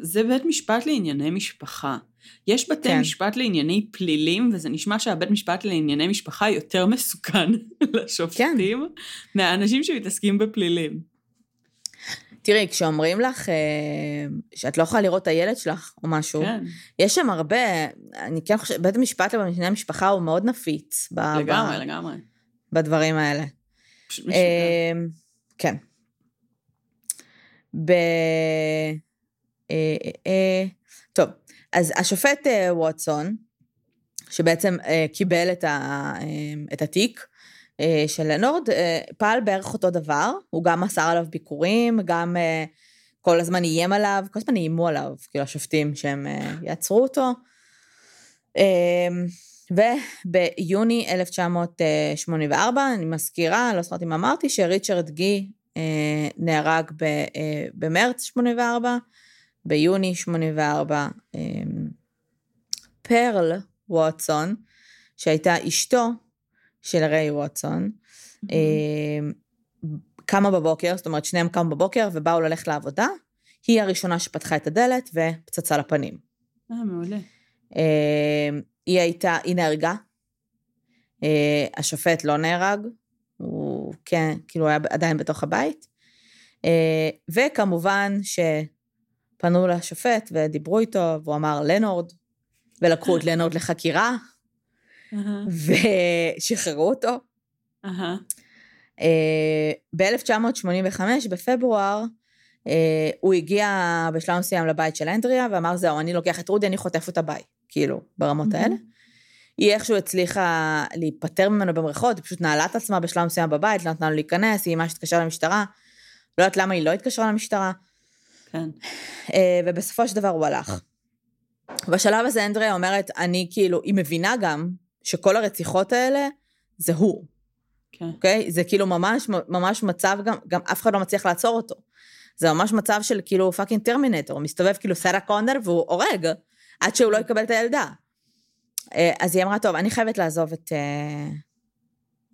זה בית משפט לענייני משפחה. יש בתי כן. משפט לענייני פלילים, וזה נשמע שהבית משפט לענייני משפחה יותר מסוכן לשופטים כן. מהאנשים שמתעסקים בפלילים. תראי, כשאומרים לך אה, שאת לא יכולה לראות את הילד שלך או משהו, כן. יש שם הרבה, אני כן חושבת, בית המשפט לענייני משפחה הוא מאוד נפיץ. לגמרי, ב, לגמרי. בדברים האלה. פשוט משוגע. אה, כן. ב... אה, אה, טוב, אז השופט ווטסון, שבעצם קיבל את, ה, את התיק של לנורד, פעל בערך אותו דבר, הוא גם מסר עליו ביקורים, גם כל הזמן איים עליו, כל הזמן איימו עליו, כאילו השופטים שהם יעצרו אותו. וביוני 1984, אני מזכירה, לא זוכרת אם אמרתי, שריצ'רד גי נהרג במרץ 84, ביוני 84, אמ, פרל ווטסון, שהייתה אשתו של ריי ווטסון, mm-hmm. קמה בבוקר, זאת אומרת שניהם קמו בבוקר ובאו ללכת לעבודה, היא הראשונה שפתחה את הדלת ופצצה לפנים. אה, מעולה. אמ, היא הייתה, היא נהרגה, אה, השופט לא נהרג, הוא כן, כאילו היה עדיין בתוך הבית, אה, וכמובן ש... פנו לשופט ודיברו איתו, והוא אמר לנורד, ולקחו את לנורד לחקירה, ושחררו אותו. אה, ב-1985, בפברואר, אה, הוא הגיע בשלב מסוים לבית של אנדריה, ואמר, זהו, אני לוקח את רודי, אני חוטף אותה ביי, כאילו, ברמות האלה. היא איכשהו הצליחה להיפטר ממנו במריחות, היא פשוט נעלה את עצמה בשלב מסוים בבית, לא נתנה לו להיכנס, היא ממש התקשרה למשטרה. לא יודעת למה היא לא התקשרה למשטרה. כן. אה, ובסופו של דבר הוא הלך. בשלב הזה אנדריה אומרת, אני כאילו, היא מבינה גם שכל הרציחות האלה זה הוא. כן. אוקיי? זה כאילו ממש, ממש מצב גם, גם אף אחד לא מצליח לעצור אותו. זה ממש מצב של כאילו fucking Terminator, מסתובב כאילו שרה קונור והוא הורג, עד שהוא לא יקבל את הילדה. אה, אז היא אמרה, טוב, אני חייבת לעזוב את,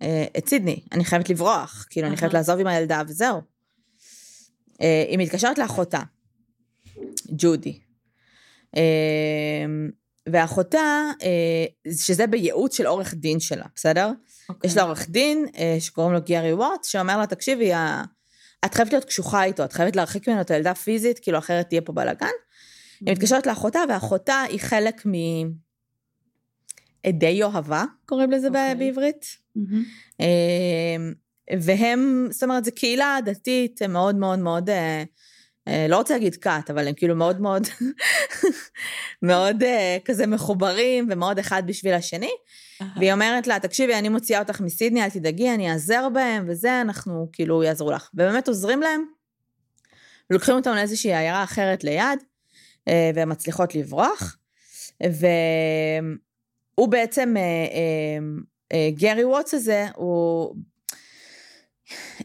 אה, את סידני, אני חייבת לברוח, כאילו, אני חייבת לעזוב עם הילדה וזהו. אה, היא מתקשרת לאחותה, ג'ודי. אה, ואחותה, אה, שזה בייעוץ של עורך דין שלה, בסדר? Okay. אוקיי. יש לה עורך דין שקוראים לו גיארי וואט, שאומר לה, תקשיבי, את חייבת להיות קשוחה איתו, את חייבת להרחיק ממנו את הילדה פיזית, כאילו אחרת תהיה פה בלאגן. היא מתקשרת לאחותה, ואחותה היא חלק מ... עדי יוהבה, קוראים לזה okay. אוקיי. בעברית. Mm-hmm. והם, זאת אומרת, זו קהילה דתית מאוד מאוד מאוד, אה, אה, לא רוצה להגיד כת, אבל הם כאילו מאוד מאוד, מאוד אה, כזה מחוברים ומאוד אחד בשביל השני. והיא אומרת לה, תקשיבי, אני מוציאה אותך מסידני, אל תדאגי, אני אעזר בהם, וזה, אנחנו כאילו יעזרו לך. ובאמת עוזרים להם, לוקחים אותם לאיזושהי עיירה אחרת ליד, והן מצליחות לברוח. והוא בעצם, גרי ווטס הזה, הוא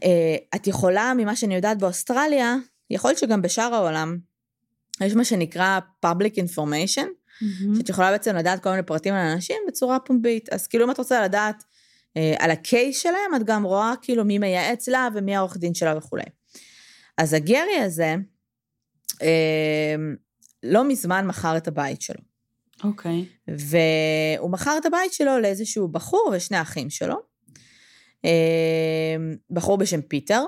אה, את יכולה, ממה שאני יודעת באוסטרליה, יכול להיות שגם בשאר העולם, יש מה שנקרא public information, mm-hmm. שאת יכולה בעצם לדעת כל מיני פרטים על אנשים בצורה פומבית. אז כאילו אם את רוצה לדעת אה, על הקייס שלהם, את גם רואה כאילו מי מייעץ לה ומי העורך דין שלה וכולי. אז הגרי הזה, אה, לא מזמן מכר את הבית שלו. Okay. Okay. והוא מכר את הבית שלו לאיזשהו בחור ושני אחים שלו. אמ, בחור בשם פיטר, אה,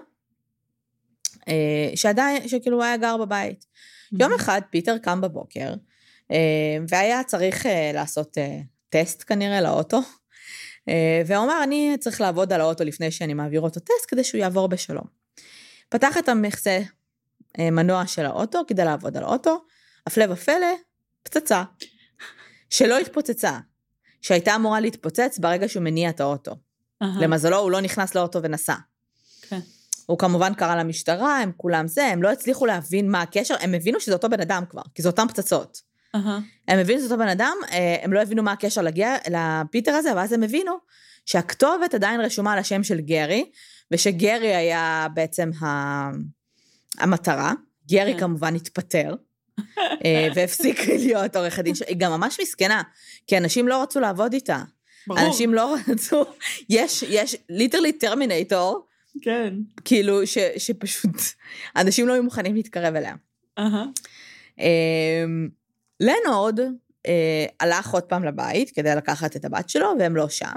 שעדיין, שכאילו היה גר בבית. Mm-hmm. יום אחד פיטר קם בבוקר, אה, והיה צריך אה, לעשות טסט כנראה לאוטו, והוא אמר, אני צריך לעבוד על האוטו לפני שאני מעביר אותו טסט, כדי שהוא יעבור בשלום. פתח את המכסה מנוע של האוטו כדי לעבוד על האוטו, הפלא ופלא, פצצה. שלא התפוצצה, שהייתה אמורה להתפוצץ ברגע שהוא מניע את האוטו. Uh-huh. למזלו, הוא לא נכנס לאוטו ונסע. כן. הוא כמובן קרא למשטרה, הם כולם זה, הם לא הצליחו להבין מה הקשר, הם הבינו שזה אותו בן אדם כבר, כי זה אותם פצצות. Uh-huh. הם הבינו שזה אותו בן אדם, אה, הם לא הבינו מה הקשר לגיע, לפיטר הזה, ואז הם הבינו שהכתובת עדיין רשומה על השם של גרי, ושגרי היה בעצם ה... המטרה. גרי כן. כמובן התפטר, אה, והפסיק להיות עורך הדין שלה. היא גם ממש מסכנה, כי אנשים לא רצו לעבוד איתה. ברור. אנשים לא רצו, יש, יש ליטרלי טרמינטור, כן. כאילו, ש, שפשוט, אנשים לא היו מוכנים להתקרב אליה. Uh-huh. לנורד אה, הלך עוד פעם לבית כדי לקחת את הבת שלו, והם לא שם.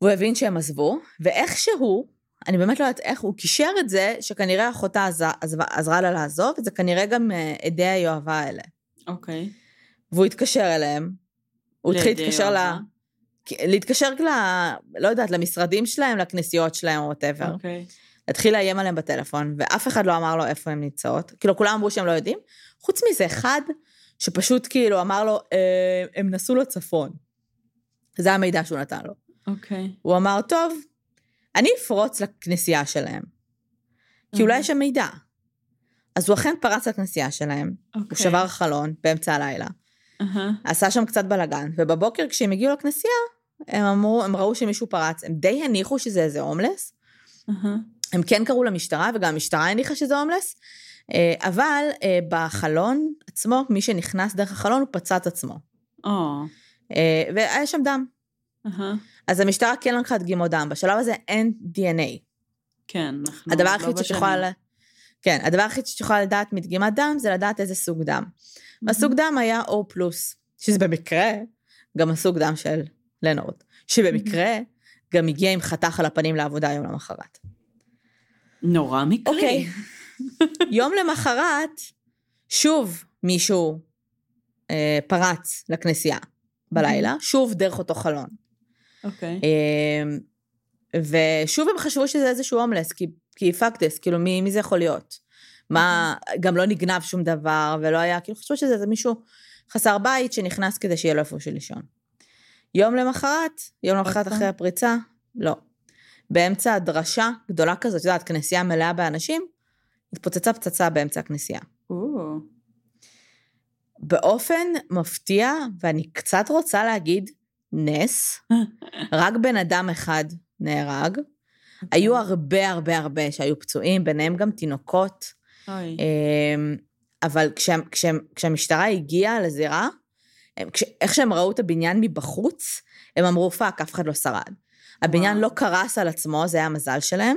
והוא הבין שהם עזבו, ואיכשהו, אני באמת לא יודעת איך, הוא קישר את זה שכנראה אחותה עזרה, עזרה לה לעזוב, וזה כנראה גם אה, עדי היואבה האלה. אוקיי. Okay. והוא התקשר אליהם, הוא התחיל להתקשר ל... לה... להתקשר ל... לא יודעת, למשרדים שלהם, לכנסיות שלהם או וואטאבר. אוקיי. להתחיל לאיים עליהם בטלפון, ואף אחד לא אמר לו איפה הם נמצאות. כאילו, כולם אמרו שהם לא יודעים. חוץ מזה, אחד שפשוט כאילו אמר לו, אה, הם נסעו לצפון. זה המידע שהוא נתן לו. אוקיי. הוא אמר, טוב, אני אפרוץ לכנסייה שלהם. כי אולי יש שם מידע. אז הוא אכן פרץ לכנסייה שלהם, okay. הוא אוקיי. שבר חלון באמצע הלילה. Uh-huh. עשה שם קצת בלאגן, ובבוקר כשהם הגיעו לכנסייה, הם אמרו, הם ראו שמישהו פרץ, הם די הניחו שזה איזה הומלס. Uh-huh. הם כן קראו למשטרה, וגם המשטרה הניחה שזה הומלס, אה, אבל אה, בחלון עצמו, מי שנכנס דרך החלון, הוא פצע את עצמו. Oh. והיה שם דם. Uh-huh. אז המשטרה כן לקחה דגימות דם. בשלב הזה אין DNA. כן, אנחנו הדבר לא היחיד שיכולה... כן, הדבר היחיד שיכולה לדעת מדגימת דם זה לדעת איזה סוג דם. Mm-hmm. הסוג דם היה O+, שזה במקרה גם הסוג דם של לנורד, שבמקרה. גם הגיע עם חתך על הפנים לעבודה יום למחרת. נורא מקרי. אוקיי. יום למחרת, שוב מישהו אה, פרץ לכנסייה בלילה. שוב דרך אותו חלון. אוקיי. אה, ושוב הם חשבו שזה איזשהו הומלס, כי, כי פקטס, כאילו מי, מי זה יכול להיות? מה, גם לא נגנב שום דבר, ולא היה, כאילו חשבו שזה איזה מישהו חסר בית שנכנס כדי שיהיה לו איפה של לישון. יום למחרת, יום למחרת אחרי הפריצה, לא. באמצע הדרשה גדולה כזאת, את יודעת, כנסייה מלאה באנשים, התפוצצה פצצה באמצע הכנסייה. באופן מפתיע, ואני קצת רוצה להגיד נס, רק בן אדם אחד נהרג. אוקיי. היו הרבה הרבה הרבה שהיו פצועים, ביניהם גם תינוקות. אמ, אבל כשה, כשה, כשהמשטרה הגיעה לזירה, כש, איך שהם ראו את הבניין מבחוץ, הם אמרו, fuck, אף אחד לא שרד. הבניין לא קרס על עצמו, זה היה המזל שלהם,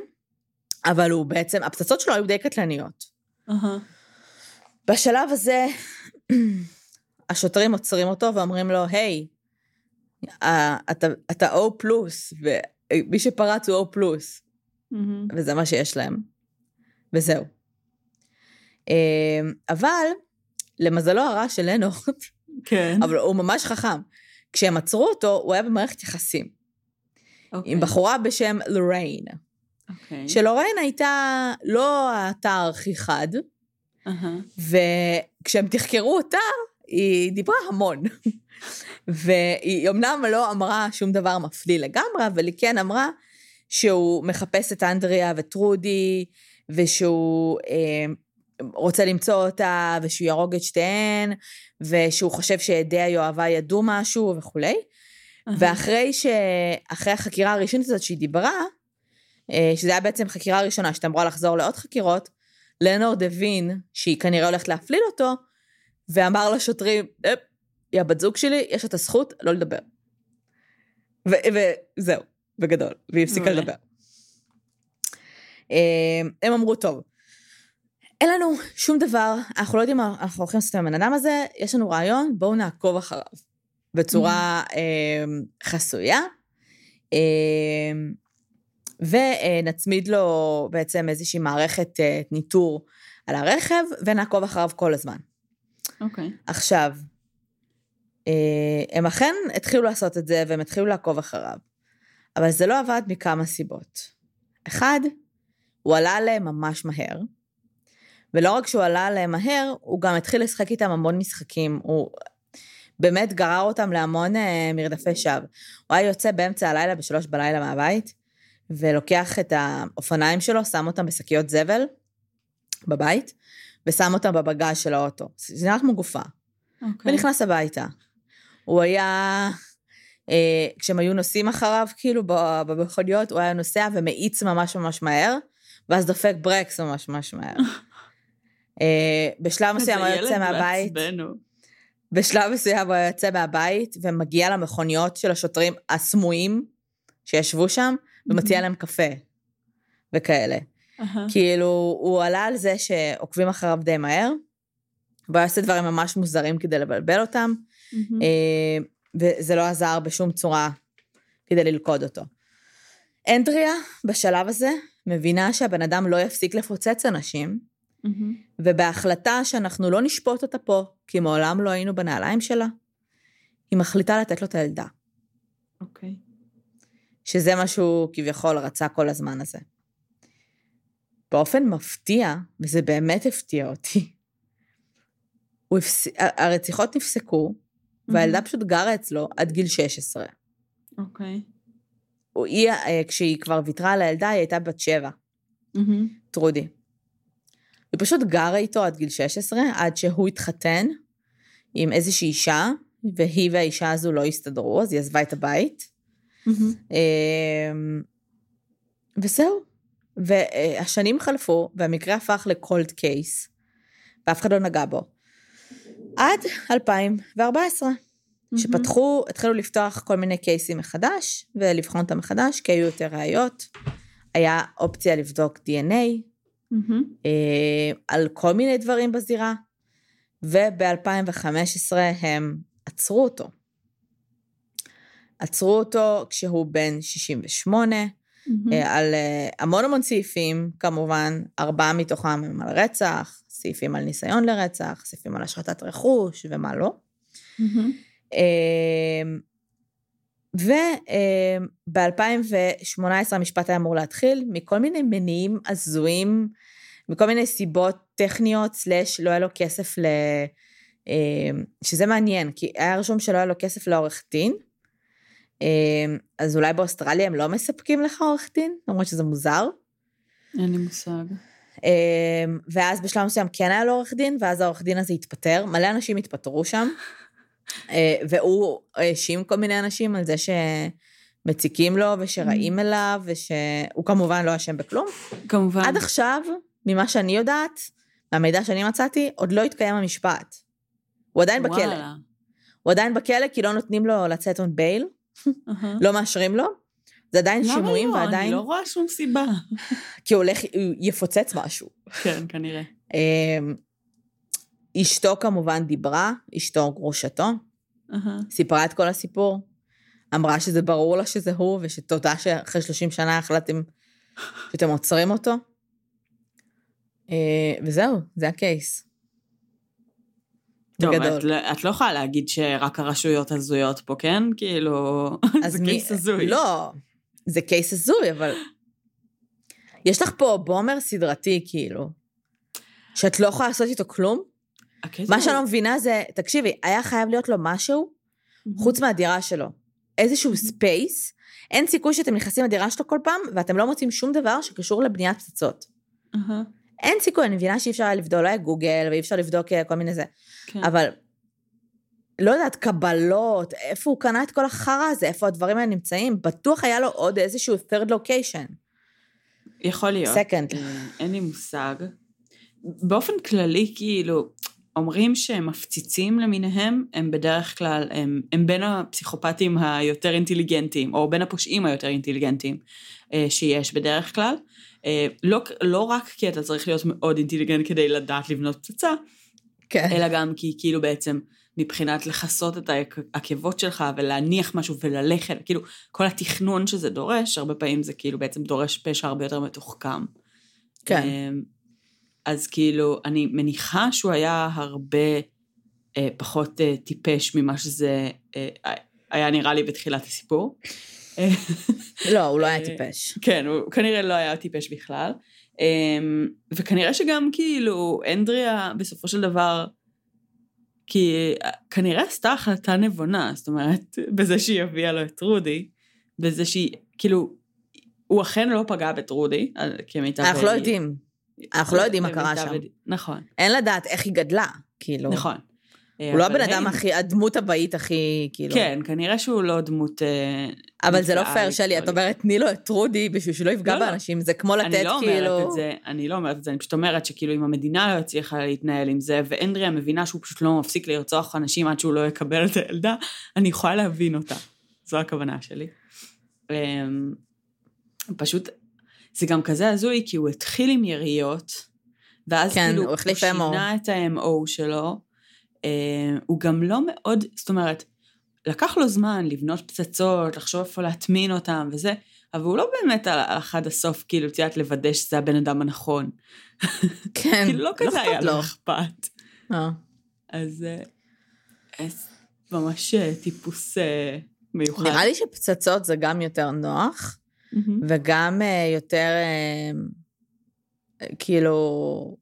אבל הוא בעצם, הפצצות שלו היו די קטלניות. Uh-huh. בשלב הזה, השוטרים עוצרים אותו ואומרים לו, היי, אתה, אתה O פלוס, ומי שפרץ הוא O פלוס. Mm-hmm. וזה מה שיש להם. וזהו. אמ, אבל, למזלו הרע של לנורד, כן. אבל הוא ממש חכם. כשהם עצרו אותו, הוא היה במערכת יחסים. Okay. עם אוקיי. בחורה בשם לוריין. Okay. אוקיי. שלוריין הייתה לא האתר הכי חד, uh-huh. וכשהם תחקרו אותה, היא דיברה המון. והיא אמנם לא אמרה שום דבר מפליא לגמרי, אבל היא כן אמרה שהוא מחפש את אנדריה וטרודי, ושהוא אה, רוצה למצוא אותה, ושהוא יהרוג את שתיהן, ושהוא חושב שעדי היואבה ידעו משהו וכולי. Uh-huh. ואחרי ש... אחרי החקירה הראשונית הזאת שהיא דיברה, אה, שזה היה בעצם חקירה ראשונה, שהייתה אמורה לחזור לעוד חקירות, לנורד הבין שהיא כנראה הולכת להפליל אותו, ואמר לשוטרים, היא הבת זוג שלי, יש את הזכות לא לדבר. וזהו, בגדול, והיא הפסיקה לדבר. אה, הם אמרו, טוב, אין לנו שום דבר, אנחנו לא יודעים מה אנחנו הולכים לעשות עם הבן אדם הזה, יש לנו רעיון, בואו נעקוב אחריו. בצורה אה, חסויה. אה, ונצמיד לו בעצם איזושהי מערכת אה, ניטור על הרכב, ונעקוב אחריו כל הזמן. אוקיי. Okay. עכשיו, אה, הם אכן התחילו לעשות את זה, והם התחילו לעקוב אחריו. אבל זה לא עבד מכמה סיבות. אחד, הוא עלה עליהם ממש מהר, ולא רק שהוא עלה עליהם מהר, הוא גם התחיל לשחק איתם המון משחקים. הוא באמת גרר אותם להמון אה, מרדפי שווא. הוא היה יוצא באמצע הלילה, בשלוש בלילה מהבית, ולוקח את האופניים שלו, שם אותם בשקיות זבל בבית, ושם אותם בבגז של האוטו. זה נראה כמו גופה. Okay. אוקיי. ונכנס הביתה. הוא היה, אה, כשהם היו נוסעים אחריו, כאילו, במכוניות, הוא היה נוסע ומאיץ ממש ממש מהר, ואז דופק ברקס ממש ממש מהר. אה, בשלב מסוים הוא יוצא מהבית. בשלב מסוים הוא יוצא מהבית ומגיע למכוניות של השוטרים הסמויים שישבו שם, ומציע להם קפה וכאלה. כאילו, הוא עלה על זה שעוקבים אחריו די מהר, והוא עושה דברים ממש מוזרים כדי לבלבל אותם, אה, וזה לא עזר בשום צורה כדי ללכוד אותו. אנדריה, בשלב הזה, מבינה שהבן אדם לא יפסיק לפוצץ אנשים, Mm-hmm. ובהחלטה שאנחנו לא נשפוט אותה פה, כי מעולם לא היינו בנעליים שלה, היא מחליטה לתת לו את הילדה. אוקיי. Okay. שזה מה שהוא כביכול רצה כל הזמן הזה. באופן מפתיע, וזה באמת הפתיע אותי, הפס... הרציחות נפסקו, mm-hmm. והילדה פשוט גרה אצלו עד גיל 16. אוקיי. היא, אה, כשהיא כבר ויתרה על הילדה, היא הייתה בת שבע. Mm-hmm. טרודי. היא פשוט גרה איתו עד גיל 16, עד שהוא התחתן עם איזושהי אישה, והיא והאישה הזו לא הסתדרו, אז היא עזבה את הבית. Mm-hmm. וזהו. והשנים חלפו, והמקרה הפך לקולד קייס, ואף אחד לא נגע בו. עד 2014, mm-hmm. שפתחו, התחילו לפתוח כל מיני קייסים מחדש, ולבחון אותם מחדש, כי היו יותר ראיות. היה אופציה לבדוק DNA, mm-hmm. על כל מיני דברים בזירה, וב-2015 הם עצרו אותו. עצרו אותו כשהוא בן 68, mm-hmm. על אה, המון המון סעיפים, כמובן, ארבעה מתוכם הם על רצח, סעיפים על ניסיון לרצח, סעיפים על השחתת רכוש ומה לא. Mm-hmm. וב-2018 המשפט היה אמור להתחיל מכל מיני מניעים הזויים, מכל מיני סיבות טכניות, סלאש לא היה לו כסף ל... אמ, שזה מעניין, כי היה רשום שלא היה לו כסף לעורך דין, אמ, אז אולי באוסטרליה הם לא מספקים לך עורך דין, למרות שזה מוזר. אין לי מושג. ואז בשלב מסוים כן היה לו עורך דין, ואז העורך דין הזה התפטר, מלא אנשים התפטרו שם. אה, והוא האשים כל מיני אנשים על זה שמציקים לו ושרעים mm. אליו, ושהוא כמובן לא אשם בכלום. כמובן. עד עכשיו, ממה שאני יודעת, מהמידע שאני מצאתי, עוד לא התקיים המשפט. הוא עדיין וואלה. בכלא. הוא עדיין בכלא כי לא נותנים לו לצאת און בייל, לא מאשרים לו. זה עדיין שימועים לא? ועדיין... אני לא רואה שום סיבה. כי הוא הולך, הוא יפוצץ משהו. כן, כנראה. אשתו כמובן דיברה, אשתו גרושתו, uh-huh. סיפרה את כל הסיפור, אמרה שזה ברור לה שזה הוא, ושתודה שאחרי 30 שנה החלטתם שאתם עוצרים אותו. אה, וזהו, זה הקייס. טוב, את, לא, את לא יכולה להגיד שרק הרשויות הזויות פה, כן? כאילו, זה מי, קייס הזוי. לא, זה case הזוי, אבל... יש לך פה bomber סדרתי, כאילו, שאת לא יכולה לעשות איתו כלום? מה שאני לא מבינה זה, תקשיבי, היה חייב להיות לו משהו חוץ מהדירה שלו. איזשהו space, אין סיכוי שאתם נכנסים לדירה שלו כל פעם, ואתם לא מוצאים שום דבר שקשור לבניית פצצות. אין סיכוי, אני מבינה שאי אפשר לבדוק, לא היה גוגל, ואי אפשר לבדוק אה, כל מיני זה. כן. אבל, לא יודעת, קבלות, איפה הוא קנה את כל החרא הזה, איפה הדברים האלה נמצאים, בטוח היה לו עוד איזשהו third location. יכול להיות. second. אה, אין לי מושג. באופן כללי, כאילו, אומרים שהם מפציצים למיניהם, הם בדרך כלל, הם, הם בין הפסיכופטים היותר אינטליגנטיים, או בין הפושעים היותר אינטליגנטיים אה, שיש בדרך כלל. אה, לא, לא רק כי אתה צריך להיות מאוד אינטליגנט כדי לדעת לבנות פצצה, כן. אלא גם כי כאילו בעצם מבחינת לכסות את העקבות שלך ולהניח משהו וללכת, כאילו כל התכנון שזה דורש, הרבה פעמים זה כאילו בעצם דורש פשע הרבה יותר מתוחכם. כן. אה, אז כאילו, אני מניחה שהוא היה הרבה אה, פחות אה, טיפש ממה שזה אה, היה נראה לי בתחילת הסיפור. לא, הוא לא היה טיפש. כן, הוא כנראה לא היה טיפש בכלל. אמ, וכנראה שגם כאילו אנדריה בסופו של דבר, כי כנראה עשתה החלטה נבונה, זאת אומרת, בזה שהיא הביאה לו את רודי, בזה שהיא, כאילו, הוא אכן לא פגע בטרודי, כמיטב... אנחנו לא יודעים. אנחנו לא יודעים מה קרה שם. נכון. אין לדעת איך היא גדלה, כאילו. נכון. הוא לא הבן אדם הכי, הדמות הבאית הכי, כאילו... כן, כנראה שהוא לא דמות... אה, אבל זה לא פייר, שלי, את אומרת, תני לו את טרודי בשביל שלא יפגע לא, לא. באנשים, זה כמו לתת, לא כאילו... אני לא אומרת את זה, אני פשוט אומרת שכאילו אם המדינה לא הצליחה להתנהל עם זה, ואנדריה מבינה שהוא פשוט לא מפסיק לרצוח אנשים עד שהוא לא יקבל את הילדה, אני יכולה להבין אותה. זו הכוונה שלי. אמ, פשוט, זה גם כזה הזוי, כי הוא התחיל עם יריות, ואז כן, כאילו הוא, הוא שינה את ה-MO שלו, אה, הוא גם לא מאוד, זאת אומרת, לקח לו זמן לבנות פצצות, לחשוב איפה להטמין אותם וזה, אבל הוא לא באמת הלך עד הסוף, כאילו, את יודעת, לוודא שזה הבן אדם הנכון. כן, כאילו, לא כזה היה לו אכפת. אה. אז, אה, אז ממש אה, טיפוס מיוחד. נראה לי שפצצות זה גם יותר נוח, וגם יותר, כאילו,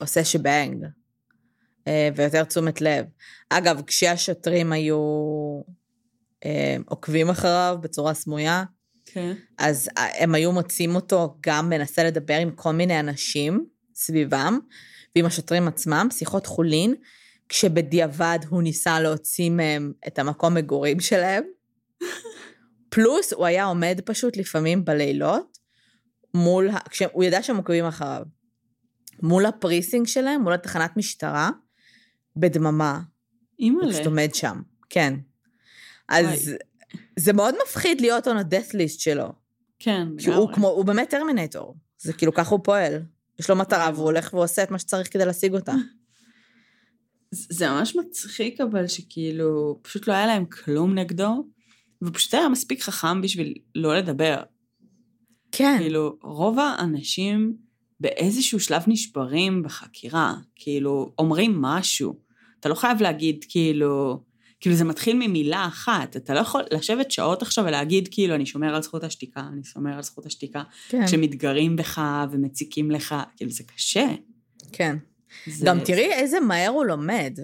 עושה שבנג. אה, ויותר תשומת לב. אגב, כשהשוטרים היו אה, עוקבים אחריו בצורה סמויה, כן. אז אה, הם היו מוצאים אותו גם מנסה לדבר עם כל מיני אנשים סביבם, ועם השוטרים עצמם, שיחות חולין, כשבדיעבד הוא ניסה להוציא מהם את המקום מגורים שלהם. פלוס הוא היה עומד פשוט לפעמים בלילות, מול, כשהוא ידע שהם עוקבים אחריו, מול הפריסינג שלהם, מול התחנת משטרה, בדממה. אימא'לה. הוא פשוט עומד שם, כן. אז וואי. זה מאוד מפחיד להיות on a death list שלו. כן, לגמרי. הוא, כמו, הוא באמת טרמינטור. זה כאילו, ככה הוא פועל. יש לו מטרה והוא הולך ועושה את מה שצריך כדי להשיג אותה. זה ממש מצחיק, אבל שכאילו, פשוט לא היה להם כלום נגדו, ופשוט היה מספיק חכם בשביל לא לדבר. כן. כאילו, רוב האנשים באיזשהו שלב נשברים בחקירה, כאילו, אומרים משהו. אתה לא חייב להגיד, כאילו, כאילו זה מתחיל ממילה אחת, אתה לא יכול לשבת שעות עכשיו ולהגיד, כאילו, אני שומר על זכות השתיקה, אני שומר על זכות השתיקה, כן. כשמתגרים בך ומציקים לך, כאילו, זה קשה. כן. זה... גם תראי איזה מהר הוא לומד.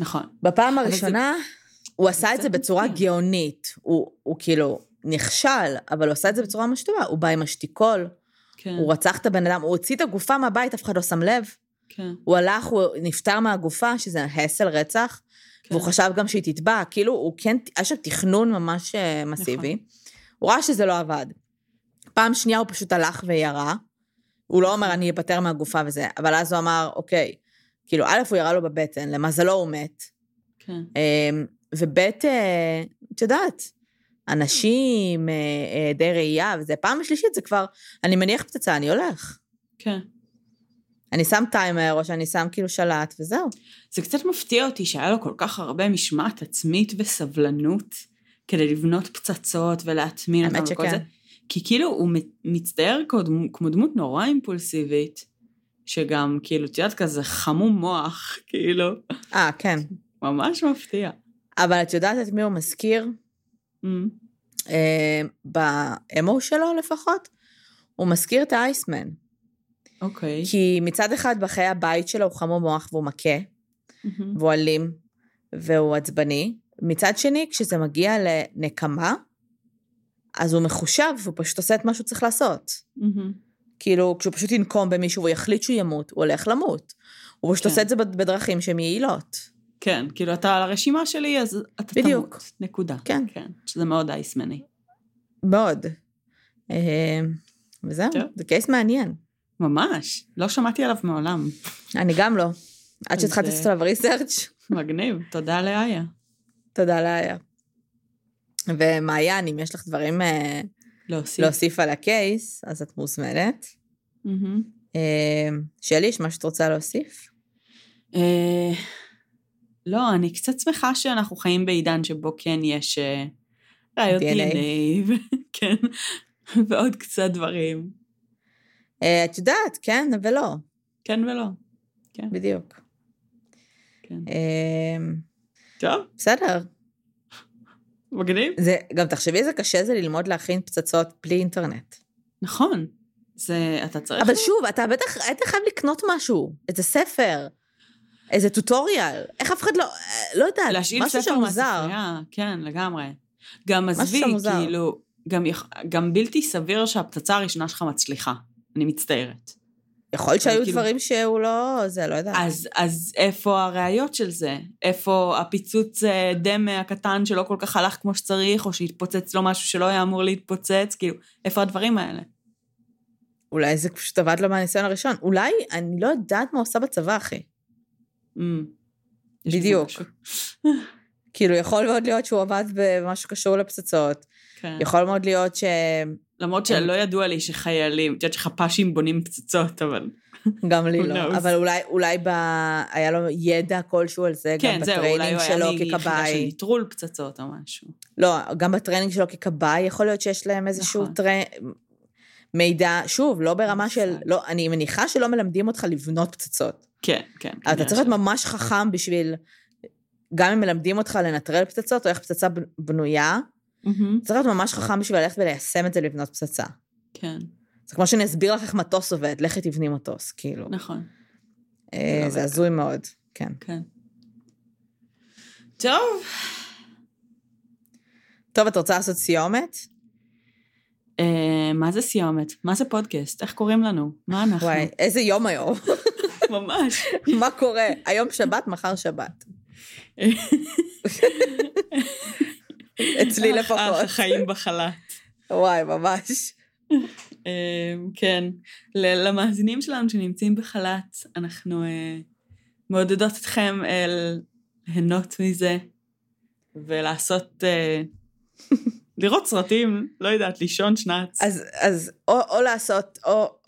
נכון. בפעם הראשונה, זה... הוא עשה את זה בצורה גאונית. הוא, הוא כאילו נכשל, אבל הוא עשה את זה בצורה ממש טובה. הוא בא עם השתיקול, כן. הוא רצח את הבן אדם, הוא הוציא את הגופה מהבית, אף אחד לא שם לב. כן. הוא הלך, הוא נפטר מהגופה, שזה הסל רצח, כן. והוא חשב גם שהיא תתבע, כאילו, הוא כן, היה שם תכנון ממש אה, מסיבי. נכון. הוא ראה שזה לא עבד. פעם שנייה הוא פשוט הלך וירה. הוא לא אומר, אני אפטר מהגופה וזה, אבל אז הוא אמר, אוקיי, כאילו, א', הוא ירה לו בבטן, למזלו הוא מת. כן. אמ, וב', אה, את יודעת, אנשים, אה, אה, די ראייה, וזה פעם שלישית, זה כבר, אני מניח פצצה, אני הולך. כן. אני שם טיימר, או שאני שם כאילו שלט, וזהו. זה קצת מפתיע אותי שהיה לו כל כך הרבה משמעת עצמית וסבלנות כדי לבנות פצצות ולהטמין אותם וכל זה. כי כאילו הוא מצטייר כמו דמות נורא אימפולסיבית, שגם, כאילו, את יודעת, כזה חמום מוח, כאילו. אה, כן. ממש מפתיע. אבל את יודעת את מי הוא מזכיר? Mm. אה, באמו שלו לפחות, הוא מזכיר את האייסמן. אוקיי. Okay. כי מצד אחד בחיי הבית שלו הוא חמום מוח והוא מכה, mm-hmm. והוא אלים, והוא עצבני. מצד שני, כשזה מגיע לנקמה, אז הוא מחושב, והוא פשוט עושה את מה שהוא צריך לעשות. Mm-hmm. כאילו, כשהוא פשוט ינקום במישהו והוא יחליט שהוא ימות, הוא הולך למות. הוא פשוט כן. עושה את זה בדרכים שהן יעילות. כן, כאילו אתה על הרשימה שלי, אז אתה בדיוק. תמות, נקודה. כן. כן, שזה מאוד אייסמני. מאוד. אה, וזהו, זה קייס מעניין. ממש, לא שמעתי עליו מעולם. אני גם לא. עד שהתחלתי לעשות עליו ריסרצ'. מגניב, תודה לאיה. תודה לאיה. ומעיין, אם יש לך דברים אה, להוסיף, להוסיף על הקייס, אז את מוזמנת. Mm-hmm. שלי, יש משהו שאת רוצה להוסיף? לא, אני קצת שמחה שאנחנו חיים בעידן שבו כן יש ראיות DNA, כן, ועוד קצת דברים. אה, את יודעת, כן ולא. כן ולא, כן. בדיוק. כן. טוב. בסדר. מגניב. זה, גם תחשבי איזה קשה זה ללמוד להכין פצצות בלי אינטרנט. נכון. זה, אתה צריך... אבל שוב, אתה בטח היית חייב לקנות משהו, איזה ספר, איזה טוטוריאל. איך אף אחד לא, לא יודעת, משהו שם מוזר. מהספרייה, כן, לגמרי. גם עזבי, כאילו, גם, גם בלתי סביר שהפצצה הראשונה שלך מצליחה. אני מצטערת. יכול להיות שהיו כאילו... דברים שהוא לא, זה, לא יודעת. אז, אז איפה הראיות של זה? איפה הפיצוץ אה, דמה הקטן שלא כל כך הלך כמו שצריך, או שהתפוצץ לו משהו שלא היה אמור להתפוצץ? כאילו, איפה הדברים האלה? אולי זה פשוט עבד לו מהניסיון הראשון. אולי, אני לא יודעת מה עושה בצבא, אחי. Mm, בדיוק. כאילו, יכול מאוד להיות שהוא עבד במשהו קשור לפצצות. כן. יכול מאוד להיות ש... למרות שלא ידוע לי שחיילים, את יודעת שחפ"שים בונים פצצות, אבל... גם לי לא, אבל אולי, אולי ב... היה לו ידע כלשהו על זה, כן, גם זהו, ב training שלו ככבאי. כן, זהו, אולי הוא היה מיחידה של ניטרול פצצות או משהו. לא, גם ב training שלו ככבאי, יכול להיות שיש להם איזשהו נכון. טרי... מידע, שוב, לא ברמה של, לא, אני מניחה שלא מלמדים אותך לבנות פצצות. כן, כן. אתה צריך להיות ממש חכם בשביל, גם אם מלמדים אותך לנטרל פצצות, או איך פצצה בנויה, Mm-hmm. צריך להיות ממש חכם בשביל ללכת וליישם את זה לבנות פצצה. כן. זה כמו שאני אסביר לך איך מטוס עובד, לכי תבני מטוס, כאילו. נכון. אה, זה הזוי מאוד, כן. כן. טוב. טוב, את רוצה לעשות סיומת? אה, מה זה סיומת? מה זה פודקאסט? איך קוראים לנו? מה אנחנו? וואי, איזה יום היום. ממש. מה קורה? היום שבת, מחר שבת. אצלי לפחות. החיים בחל"ת. וואי, ממש. אמ, כן. למאזינים שלנו שנמצאים בחל"ת, אנחנו אה, מעודדות אתכם ליהנות מזה, ולעשות, אה, לראות סרטים, לא יודעת, לישון שנץ. אז, אז או, או לעשות, או...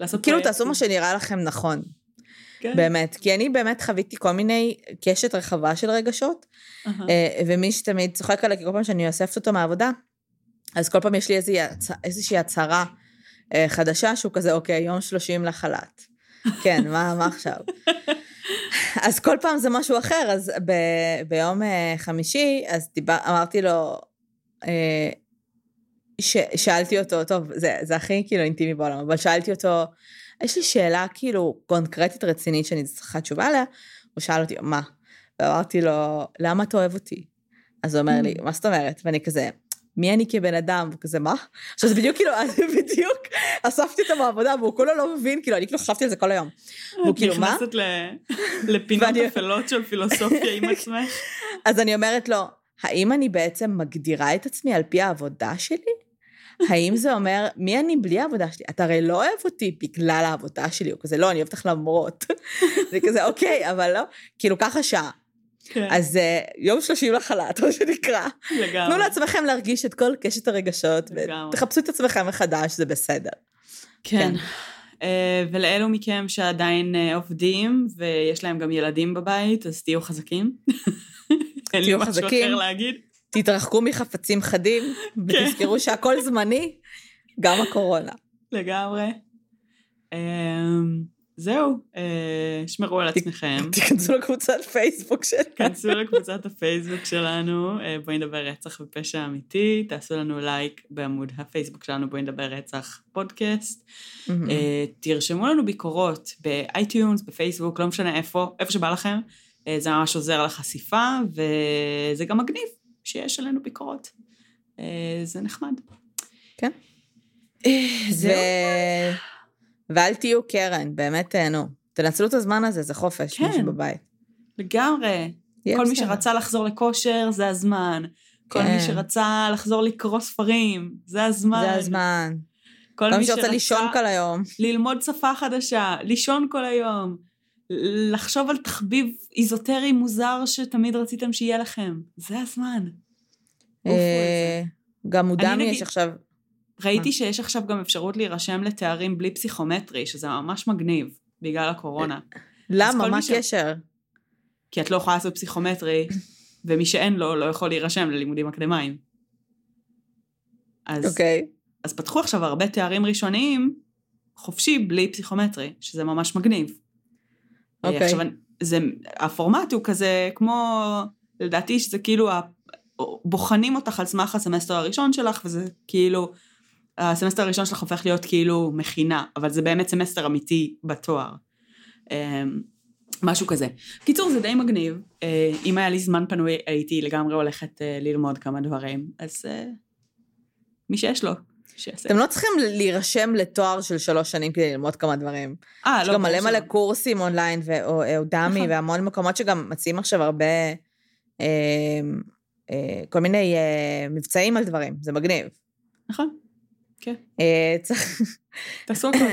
לעשות כאילו תעשו מה שנראה לכם נכון. כן. באמת. כי אני באמת חוויתי כל מיני קשת רחבה של רגשות, uh-huh. ומי שתמיד צוחק עליי, כי כל פעם שאני אוספת אותו מהעבודה, אז כל פעם יש לי איזושהי, איזושהי הצהרה אה, חדשה, שהוא כזה, אוקיי, יום שלושים לחל"ת. כן, מה, מה עכשיו? אז כל פעם זה משהו אחר, אז ב, ביום אה, חמישי, אז דיבר, אמרתי לו, ש, שאלתי אותו, טוב, זה, זה הכי כאילו אינטימי בעולם, אבל שאלתי אותו, יש לי שאלה כאילו קונקרטית רצינית שאני צריכה תשובה עליה, הוא שאל אותי, מה? ואמרתי לו, למה אתה אוהב אותי? אז הוא אומר לי, mm. מה זאת אומרת? ואני כזה, מי אני כבן אדם? וכזה, מה? עכשיו זה בדיוק כאילו, אז בדיוק אספתי אותו מהעבודה, והוא כולו לא מבין, כאילו, אני כאילו חשבתי על זה כל היום. והוא כאילו, מה? את נכנסת לפינות אפלות של פילוסופיה עם עצמך. אז אני אומרת לו, האם אני בעצם מגדירה את עצמי על פי העבודה שלי? האם זה אומר, מי אני בלי העבודה שלי? אתה הרי לא אוהב אותי בגלל העבודה שלי, הוא כזה, לא, אני אוהב אותך למרות. זה כזה, אוקיי, אבל לא, כאילו, ככה שעה. כן. אז uh, יום שלושים לחל"ת, מה שנקרא. לגמרי. תנו לעצמכם להרגיש את כל קשת הרגשות, ותחפשו את עצמכם מחדש, זה בסדר. כן. כן. Uh, ולאלו מכם שעדיין uh, עובדים, ויש להם גם ילדים בבית, אז תהיו חזקים. אין לי משהו אחר להגיד. תתרחקו מחפצים חדים, כן. ותזכרו שהכל זמני, גם הקורונה. לגמרי. אמ, זהו, אה, שמרו על עצמכם. תיכנסו לקבוצת פייסבוק שלנו. תיכנסו לקבוצת הפייסבוק שלנו, אה, בואי נדבר רצח ופשע אמיתי, תעשו לנו לייק בעמוד הפייסבוק שלנו, בואי נדבר רצח פודקאסט. אה, תרשמו לנו ביקורות ב iTunes, בפייסבוק, לא משנה איפה, איפה שבא לכם. זה ממש עוזר לחשיפה, וזה גם מגניב שיש עלינו ביקורות. זה נחמד. כן. זהו. ואל תהיו קרן, באמת תהנו. תנצלו את הזמן הזה, זה חופש, כן. מישהו בבית. לגמרי. כל מי שרצה לחזור לכושר, זה הזמן. כן. כל מי כן. שרצה לחזור לקרוא ספרים, זה הזמן. זה הזמן. כל מי שרצה לישון כל היום. ללמוד שפה חדשה, לישון כל היום. לחשוב על תחביב איזוטרי מוזר שתמיד רציתם שיהיה לכם. זה הזמן. אה, גם מודע מי יש עכשיו... ראיתי שיש עכשיו גם אפשרות להירשם לתארים בלי פסיכומטרי, שזה ממש מגניב, בגלל הקורונה. למה? מה הקשר? כי את לא יכולה לעשות פסיכומטרי, ומי שאין לו, לא יכול להירשם ללימודים אקדמיים. אז, אוקיי. Okay. אז פתחו עכשיו הרבה תארים ראשוניים, חופשי, בלי פסיכומטרי, שזה ממש מגניב. אוקיי. Okay. עכשיו, זה, הפורמט הוא כזה כמו, לדעתי שזה כאילו, בוחנים אותך על סמך הסמסטר הראשון שלך, וזה כאילו הסמסטר הראשון שלך הופך להיות כאילו מכינה, אבל זה באמת סמסטר אמיתי בתואר. אמ, משהו כזה. קיצור, זה די מגניב. אה, אם היה לי זמן פנוי, הייתי לגמרי הולכת אה, ללמוד כמה דברים, אז אה, מי שיש לו, שיעשה. אתם לא צריכים להירשם לתואר של שלוש שנים כדי ללמוד כמה דברים. אה, לא. יש גם מלא מלא קורסים אונליין, ואודמי, נכון. והמון מקומות שגם מציעים עכשיו הרבה, כל מיני מבצעים על דברים, זה מגניב. נכון. כן. אה, תעשו הכל.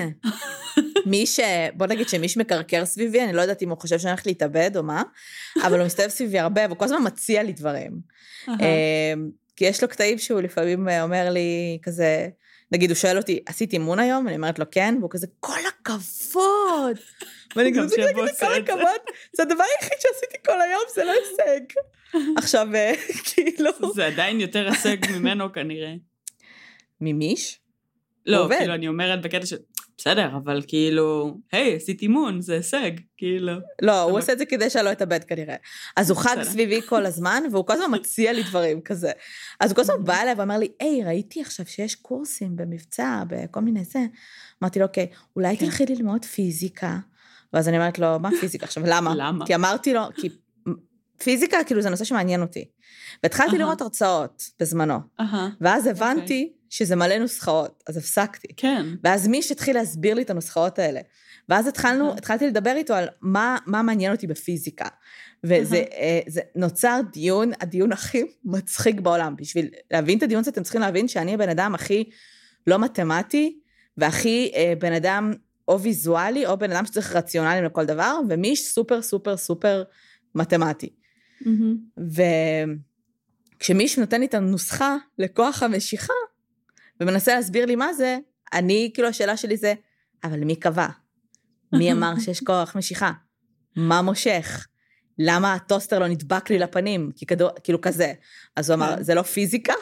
מי ש... בוא נגיד שמי שמקרקר סביבי, אני לא יודעת אם הוא חושב שאני הולכת להתאבד או מה, אבל הוא מסתובב סביבי הרבה, והוא כל הזמן מציע לי דברים. אה, כי יש לו קטעים שהוא לפעמים אומר לי כזה, נגיד, הוא שואל אותי, עשית אימון היום? אני אומרת לו, כן, והוא כזה, כל הכבוד! ואני כזה, כל הכבוד, זה הדבר היחיד שעשיתי כל היום, זה לא הישג. עכשיו, אה, כאילו... זה עדיין יותר הישג ממנו כנראה. ממיש? לא, כאילו, אני אומרת בקטע של... בסדר, אבל כאילו, היי, עשית אימון, זה הישג, כאילו. לא, הוא עושה את זה כדי שאני לא אתאבד כנראה. אז הוא חג סביבי כל הזמן, והוא כל הזמן מציע לי דברים כזה. אז הוא כל הזמן בא אליי ואמר לי, היי, ראיתי עכשיו שיש קורסים במבצע, בכל מיני זה. אמרתי לו, אוקיי, אולי כן. תלכי ללמוד פיזיקה. ואז אני אומרת לו, מה פיזיקה? עכשיו, למה? למה? כי אמרתי לו, כי פיזיקה, כאילו, זה נושא שמעניין אותי. והתחלתי לראות הרצאות בזמנו. ואז הבנתי אוקיי. שזה מלא נוסחאות, אז הפסקתי. כן. ואז מיש התחיל להסביר לי את הנוסחאות האלה. ואז התחלנו, התחלתי לדבר איתו על מה, מה מעניין אותי בפיזיקה. וזה אה, זה נוצר דיון, הדיון הכי מצחיק בעולם. בשביל להבין את הדיון הזה, אתם צריכים להבין שאני הבן אדם הכי לא מתמטי, והכי אה, בן אדם או ויזואלי, או בן אדם שצריך רציונלים לכל דבר, ומיש סופר סופר סופר מתמטי. Mm-hmm. וכשמיש נותן לי את הנוסחה לכוח המשיכה, ומנסה להסביר לי מה זה, אני, כאילו השאלה שלי זה, אבל מי קבע? מי אמר שיש כוח משיכה? מה מושך? למה הטוסטר לא נדבק לי לפנים? כי כדור, כאילו כזה. אז הוא אמר, כן. זה לא פיזיקה?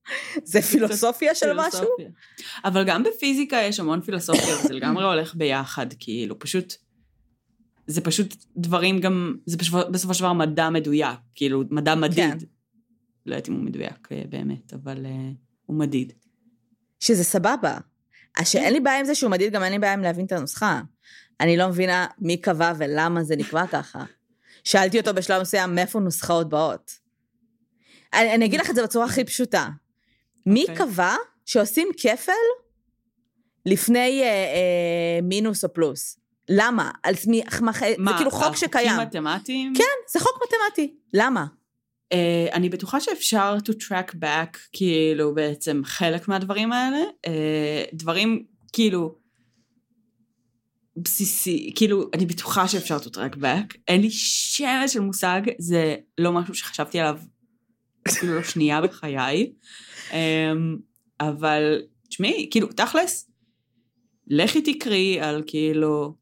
זה פילוסופיה של משהו? אבל גם בפיזיקה יש המון פילוסופיה, זה לגמרי הולך ביחד, כאילו, פשוט... זה פשוט דברים גם, זה בסופו של דבר מדע מדויק, כאילו, מדע מדיד. כן. לא יודעת אם הוא מדויק אה, באמת, אבל uh, הוא מדיד. שזה סבבה. שאין לי בעיה עם זה שהוא מדיד, גם אין לי בעיה עם להבין את הנוסחה. אני לא מבינה מי קבע ולמה זה נקבע ככה. שאלתי אותו בשלב מסוים, מאיפה נוסחאות באות? אני, אני אגיד לך את זה בצורה הכי פשוטה. מי okay. אוקיי. קבע שעושים כפל לפני אה, אה, מינוס או פלוס? למה? על מי, מה, זה כאילו חוק שקיים. מה, חוקים מתמטיים? כן, זה חוק מתמטי. למה? Uh, אני בטוחה שאפשר to track back כאילו בעצם חלק מהדברים האלה, uh, דברים כאילו בסיסי, כאילו אני בטוחה שאפשר to track back, אין לי שמץ של מושג, זה לא משהו שחשבתי עליו אפילו לא שנייה בחיי, um, אבל תשמעי, כאילו תכלס, לכי תקראי על כאילו,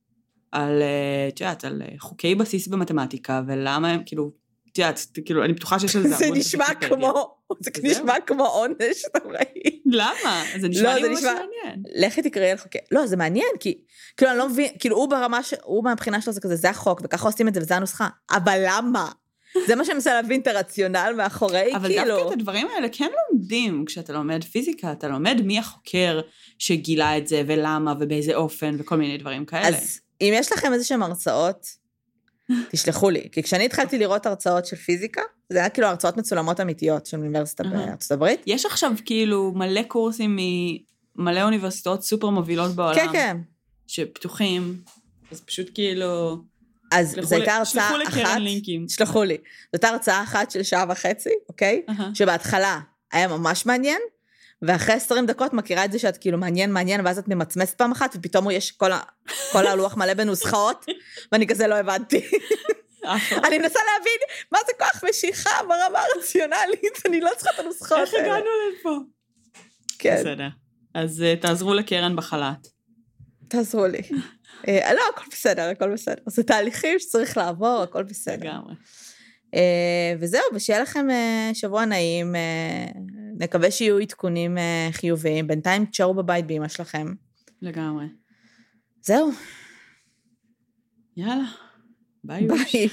על, את יודעת, על חוקי בסיס במתמטיקה ולמה הם כאילו את יודעת, כאילו, אני בטוחה שיש על זה זה נשמע כמו, זה נשמע כמו עונש נוראי. למה? זה נשמע לא, לי ממש מעניין. לכי תקראי על חוקי... לא, זה מעניין, כי... כאילו, אני לא מבין, כאילו, הוא ברמה. הוא מהבחינה שלו זה כזה, זה החוק, וככה עושים את זה, וזה הנוסחה. אבל למה? זה מה שאני מנסה להבין את הרציונל מאחורי, אבל כאילו... אבל דווקא את הדברים האלה כן לומדים כשאתה לומד פיזיקה, אתה לומד מי החוקר שגילה את זה, ולמה, ובאיזה אופן, וכל מיני דברים כאלה. אז אם יש לכם איזה שהם הרצאות, תשלחו לי. כי כשאני התחלתי לראות הרצאות של פיזיקה, זה היה כאילו הרצאות מצולמות אמיתיות של אוניברסיטה בארצות הברית. יש עכשיו כאילו מלא קורסים ממלא אוניברסיטאות סופר מובילות בעולם. כן, כן. שפתוחים, אז פשוט כאילו... אז זו הייתה הרצאה אחת, שלחו לקרן לינקים. שלחו לי. זו הייתה הרצאה אחת של שעה וחצי, אוקיי? שבהתחלה היה ממש מעניין, ואחרי 20 דקות מכירה את זה שאת כאילו מעניין, מעניין, ואז את ממצמצת פעם אחת, ופתאום יש כל, ה, כל הלוח מלא בנוסחאות, ואני כזה לא הבנתי. אני מנסה להבין מה זה כוח משיכה ברמה הרציונלית, אני לא צריכה את הנוסחאות האלה. איך הגענו לפה? כן. בסדר. אז uh, תעזרו לקרן בחל"ת. תעזרו לי. uh, לא, הכל בסדר, הכל בסדר. זה תהליכים שצריך לעבור, הכל בסדר. לגמרי. Uh, וזהו, ושיהיה לכם uh, שבוע נעים. נקווה שיהיו עדכונים uh, חיוביים. בינתיים תשארו בבית באמא שלכם. לגמרי. זהו. יאללה. ביי. ביי.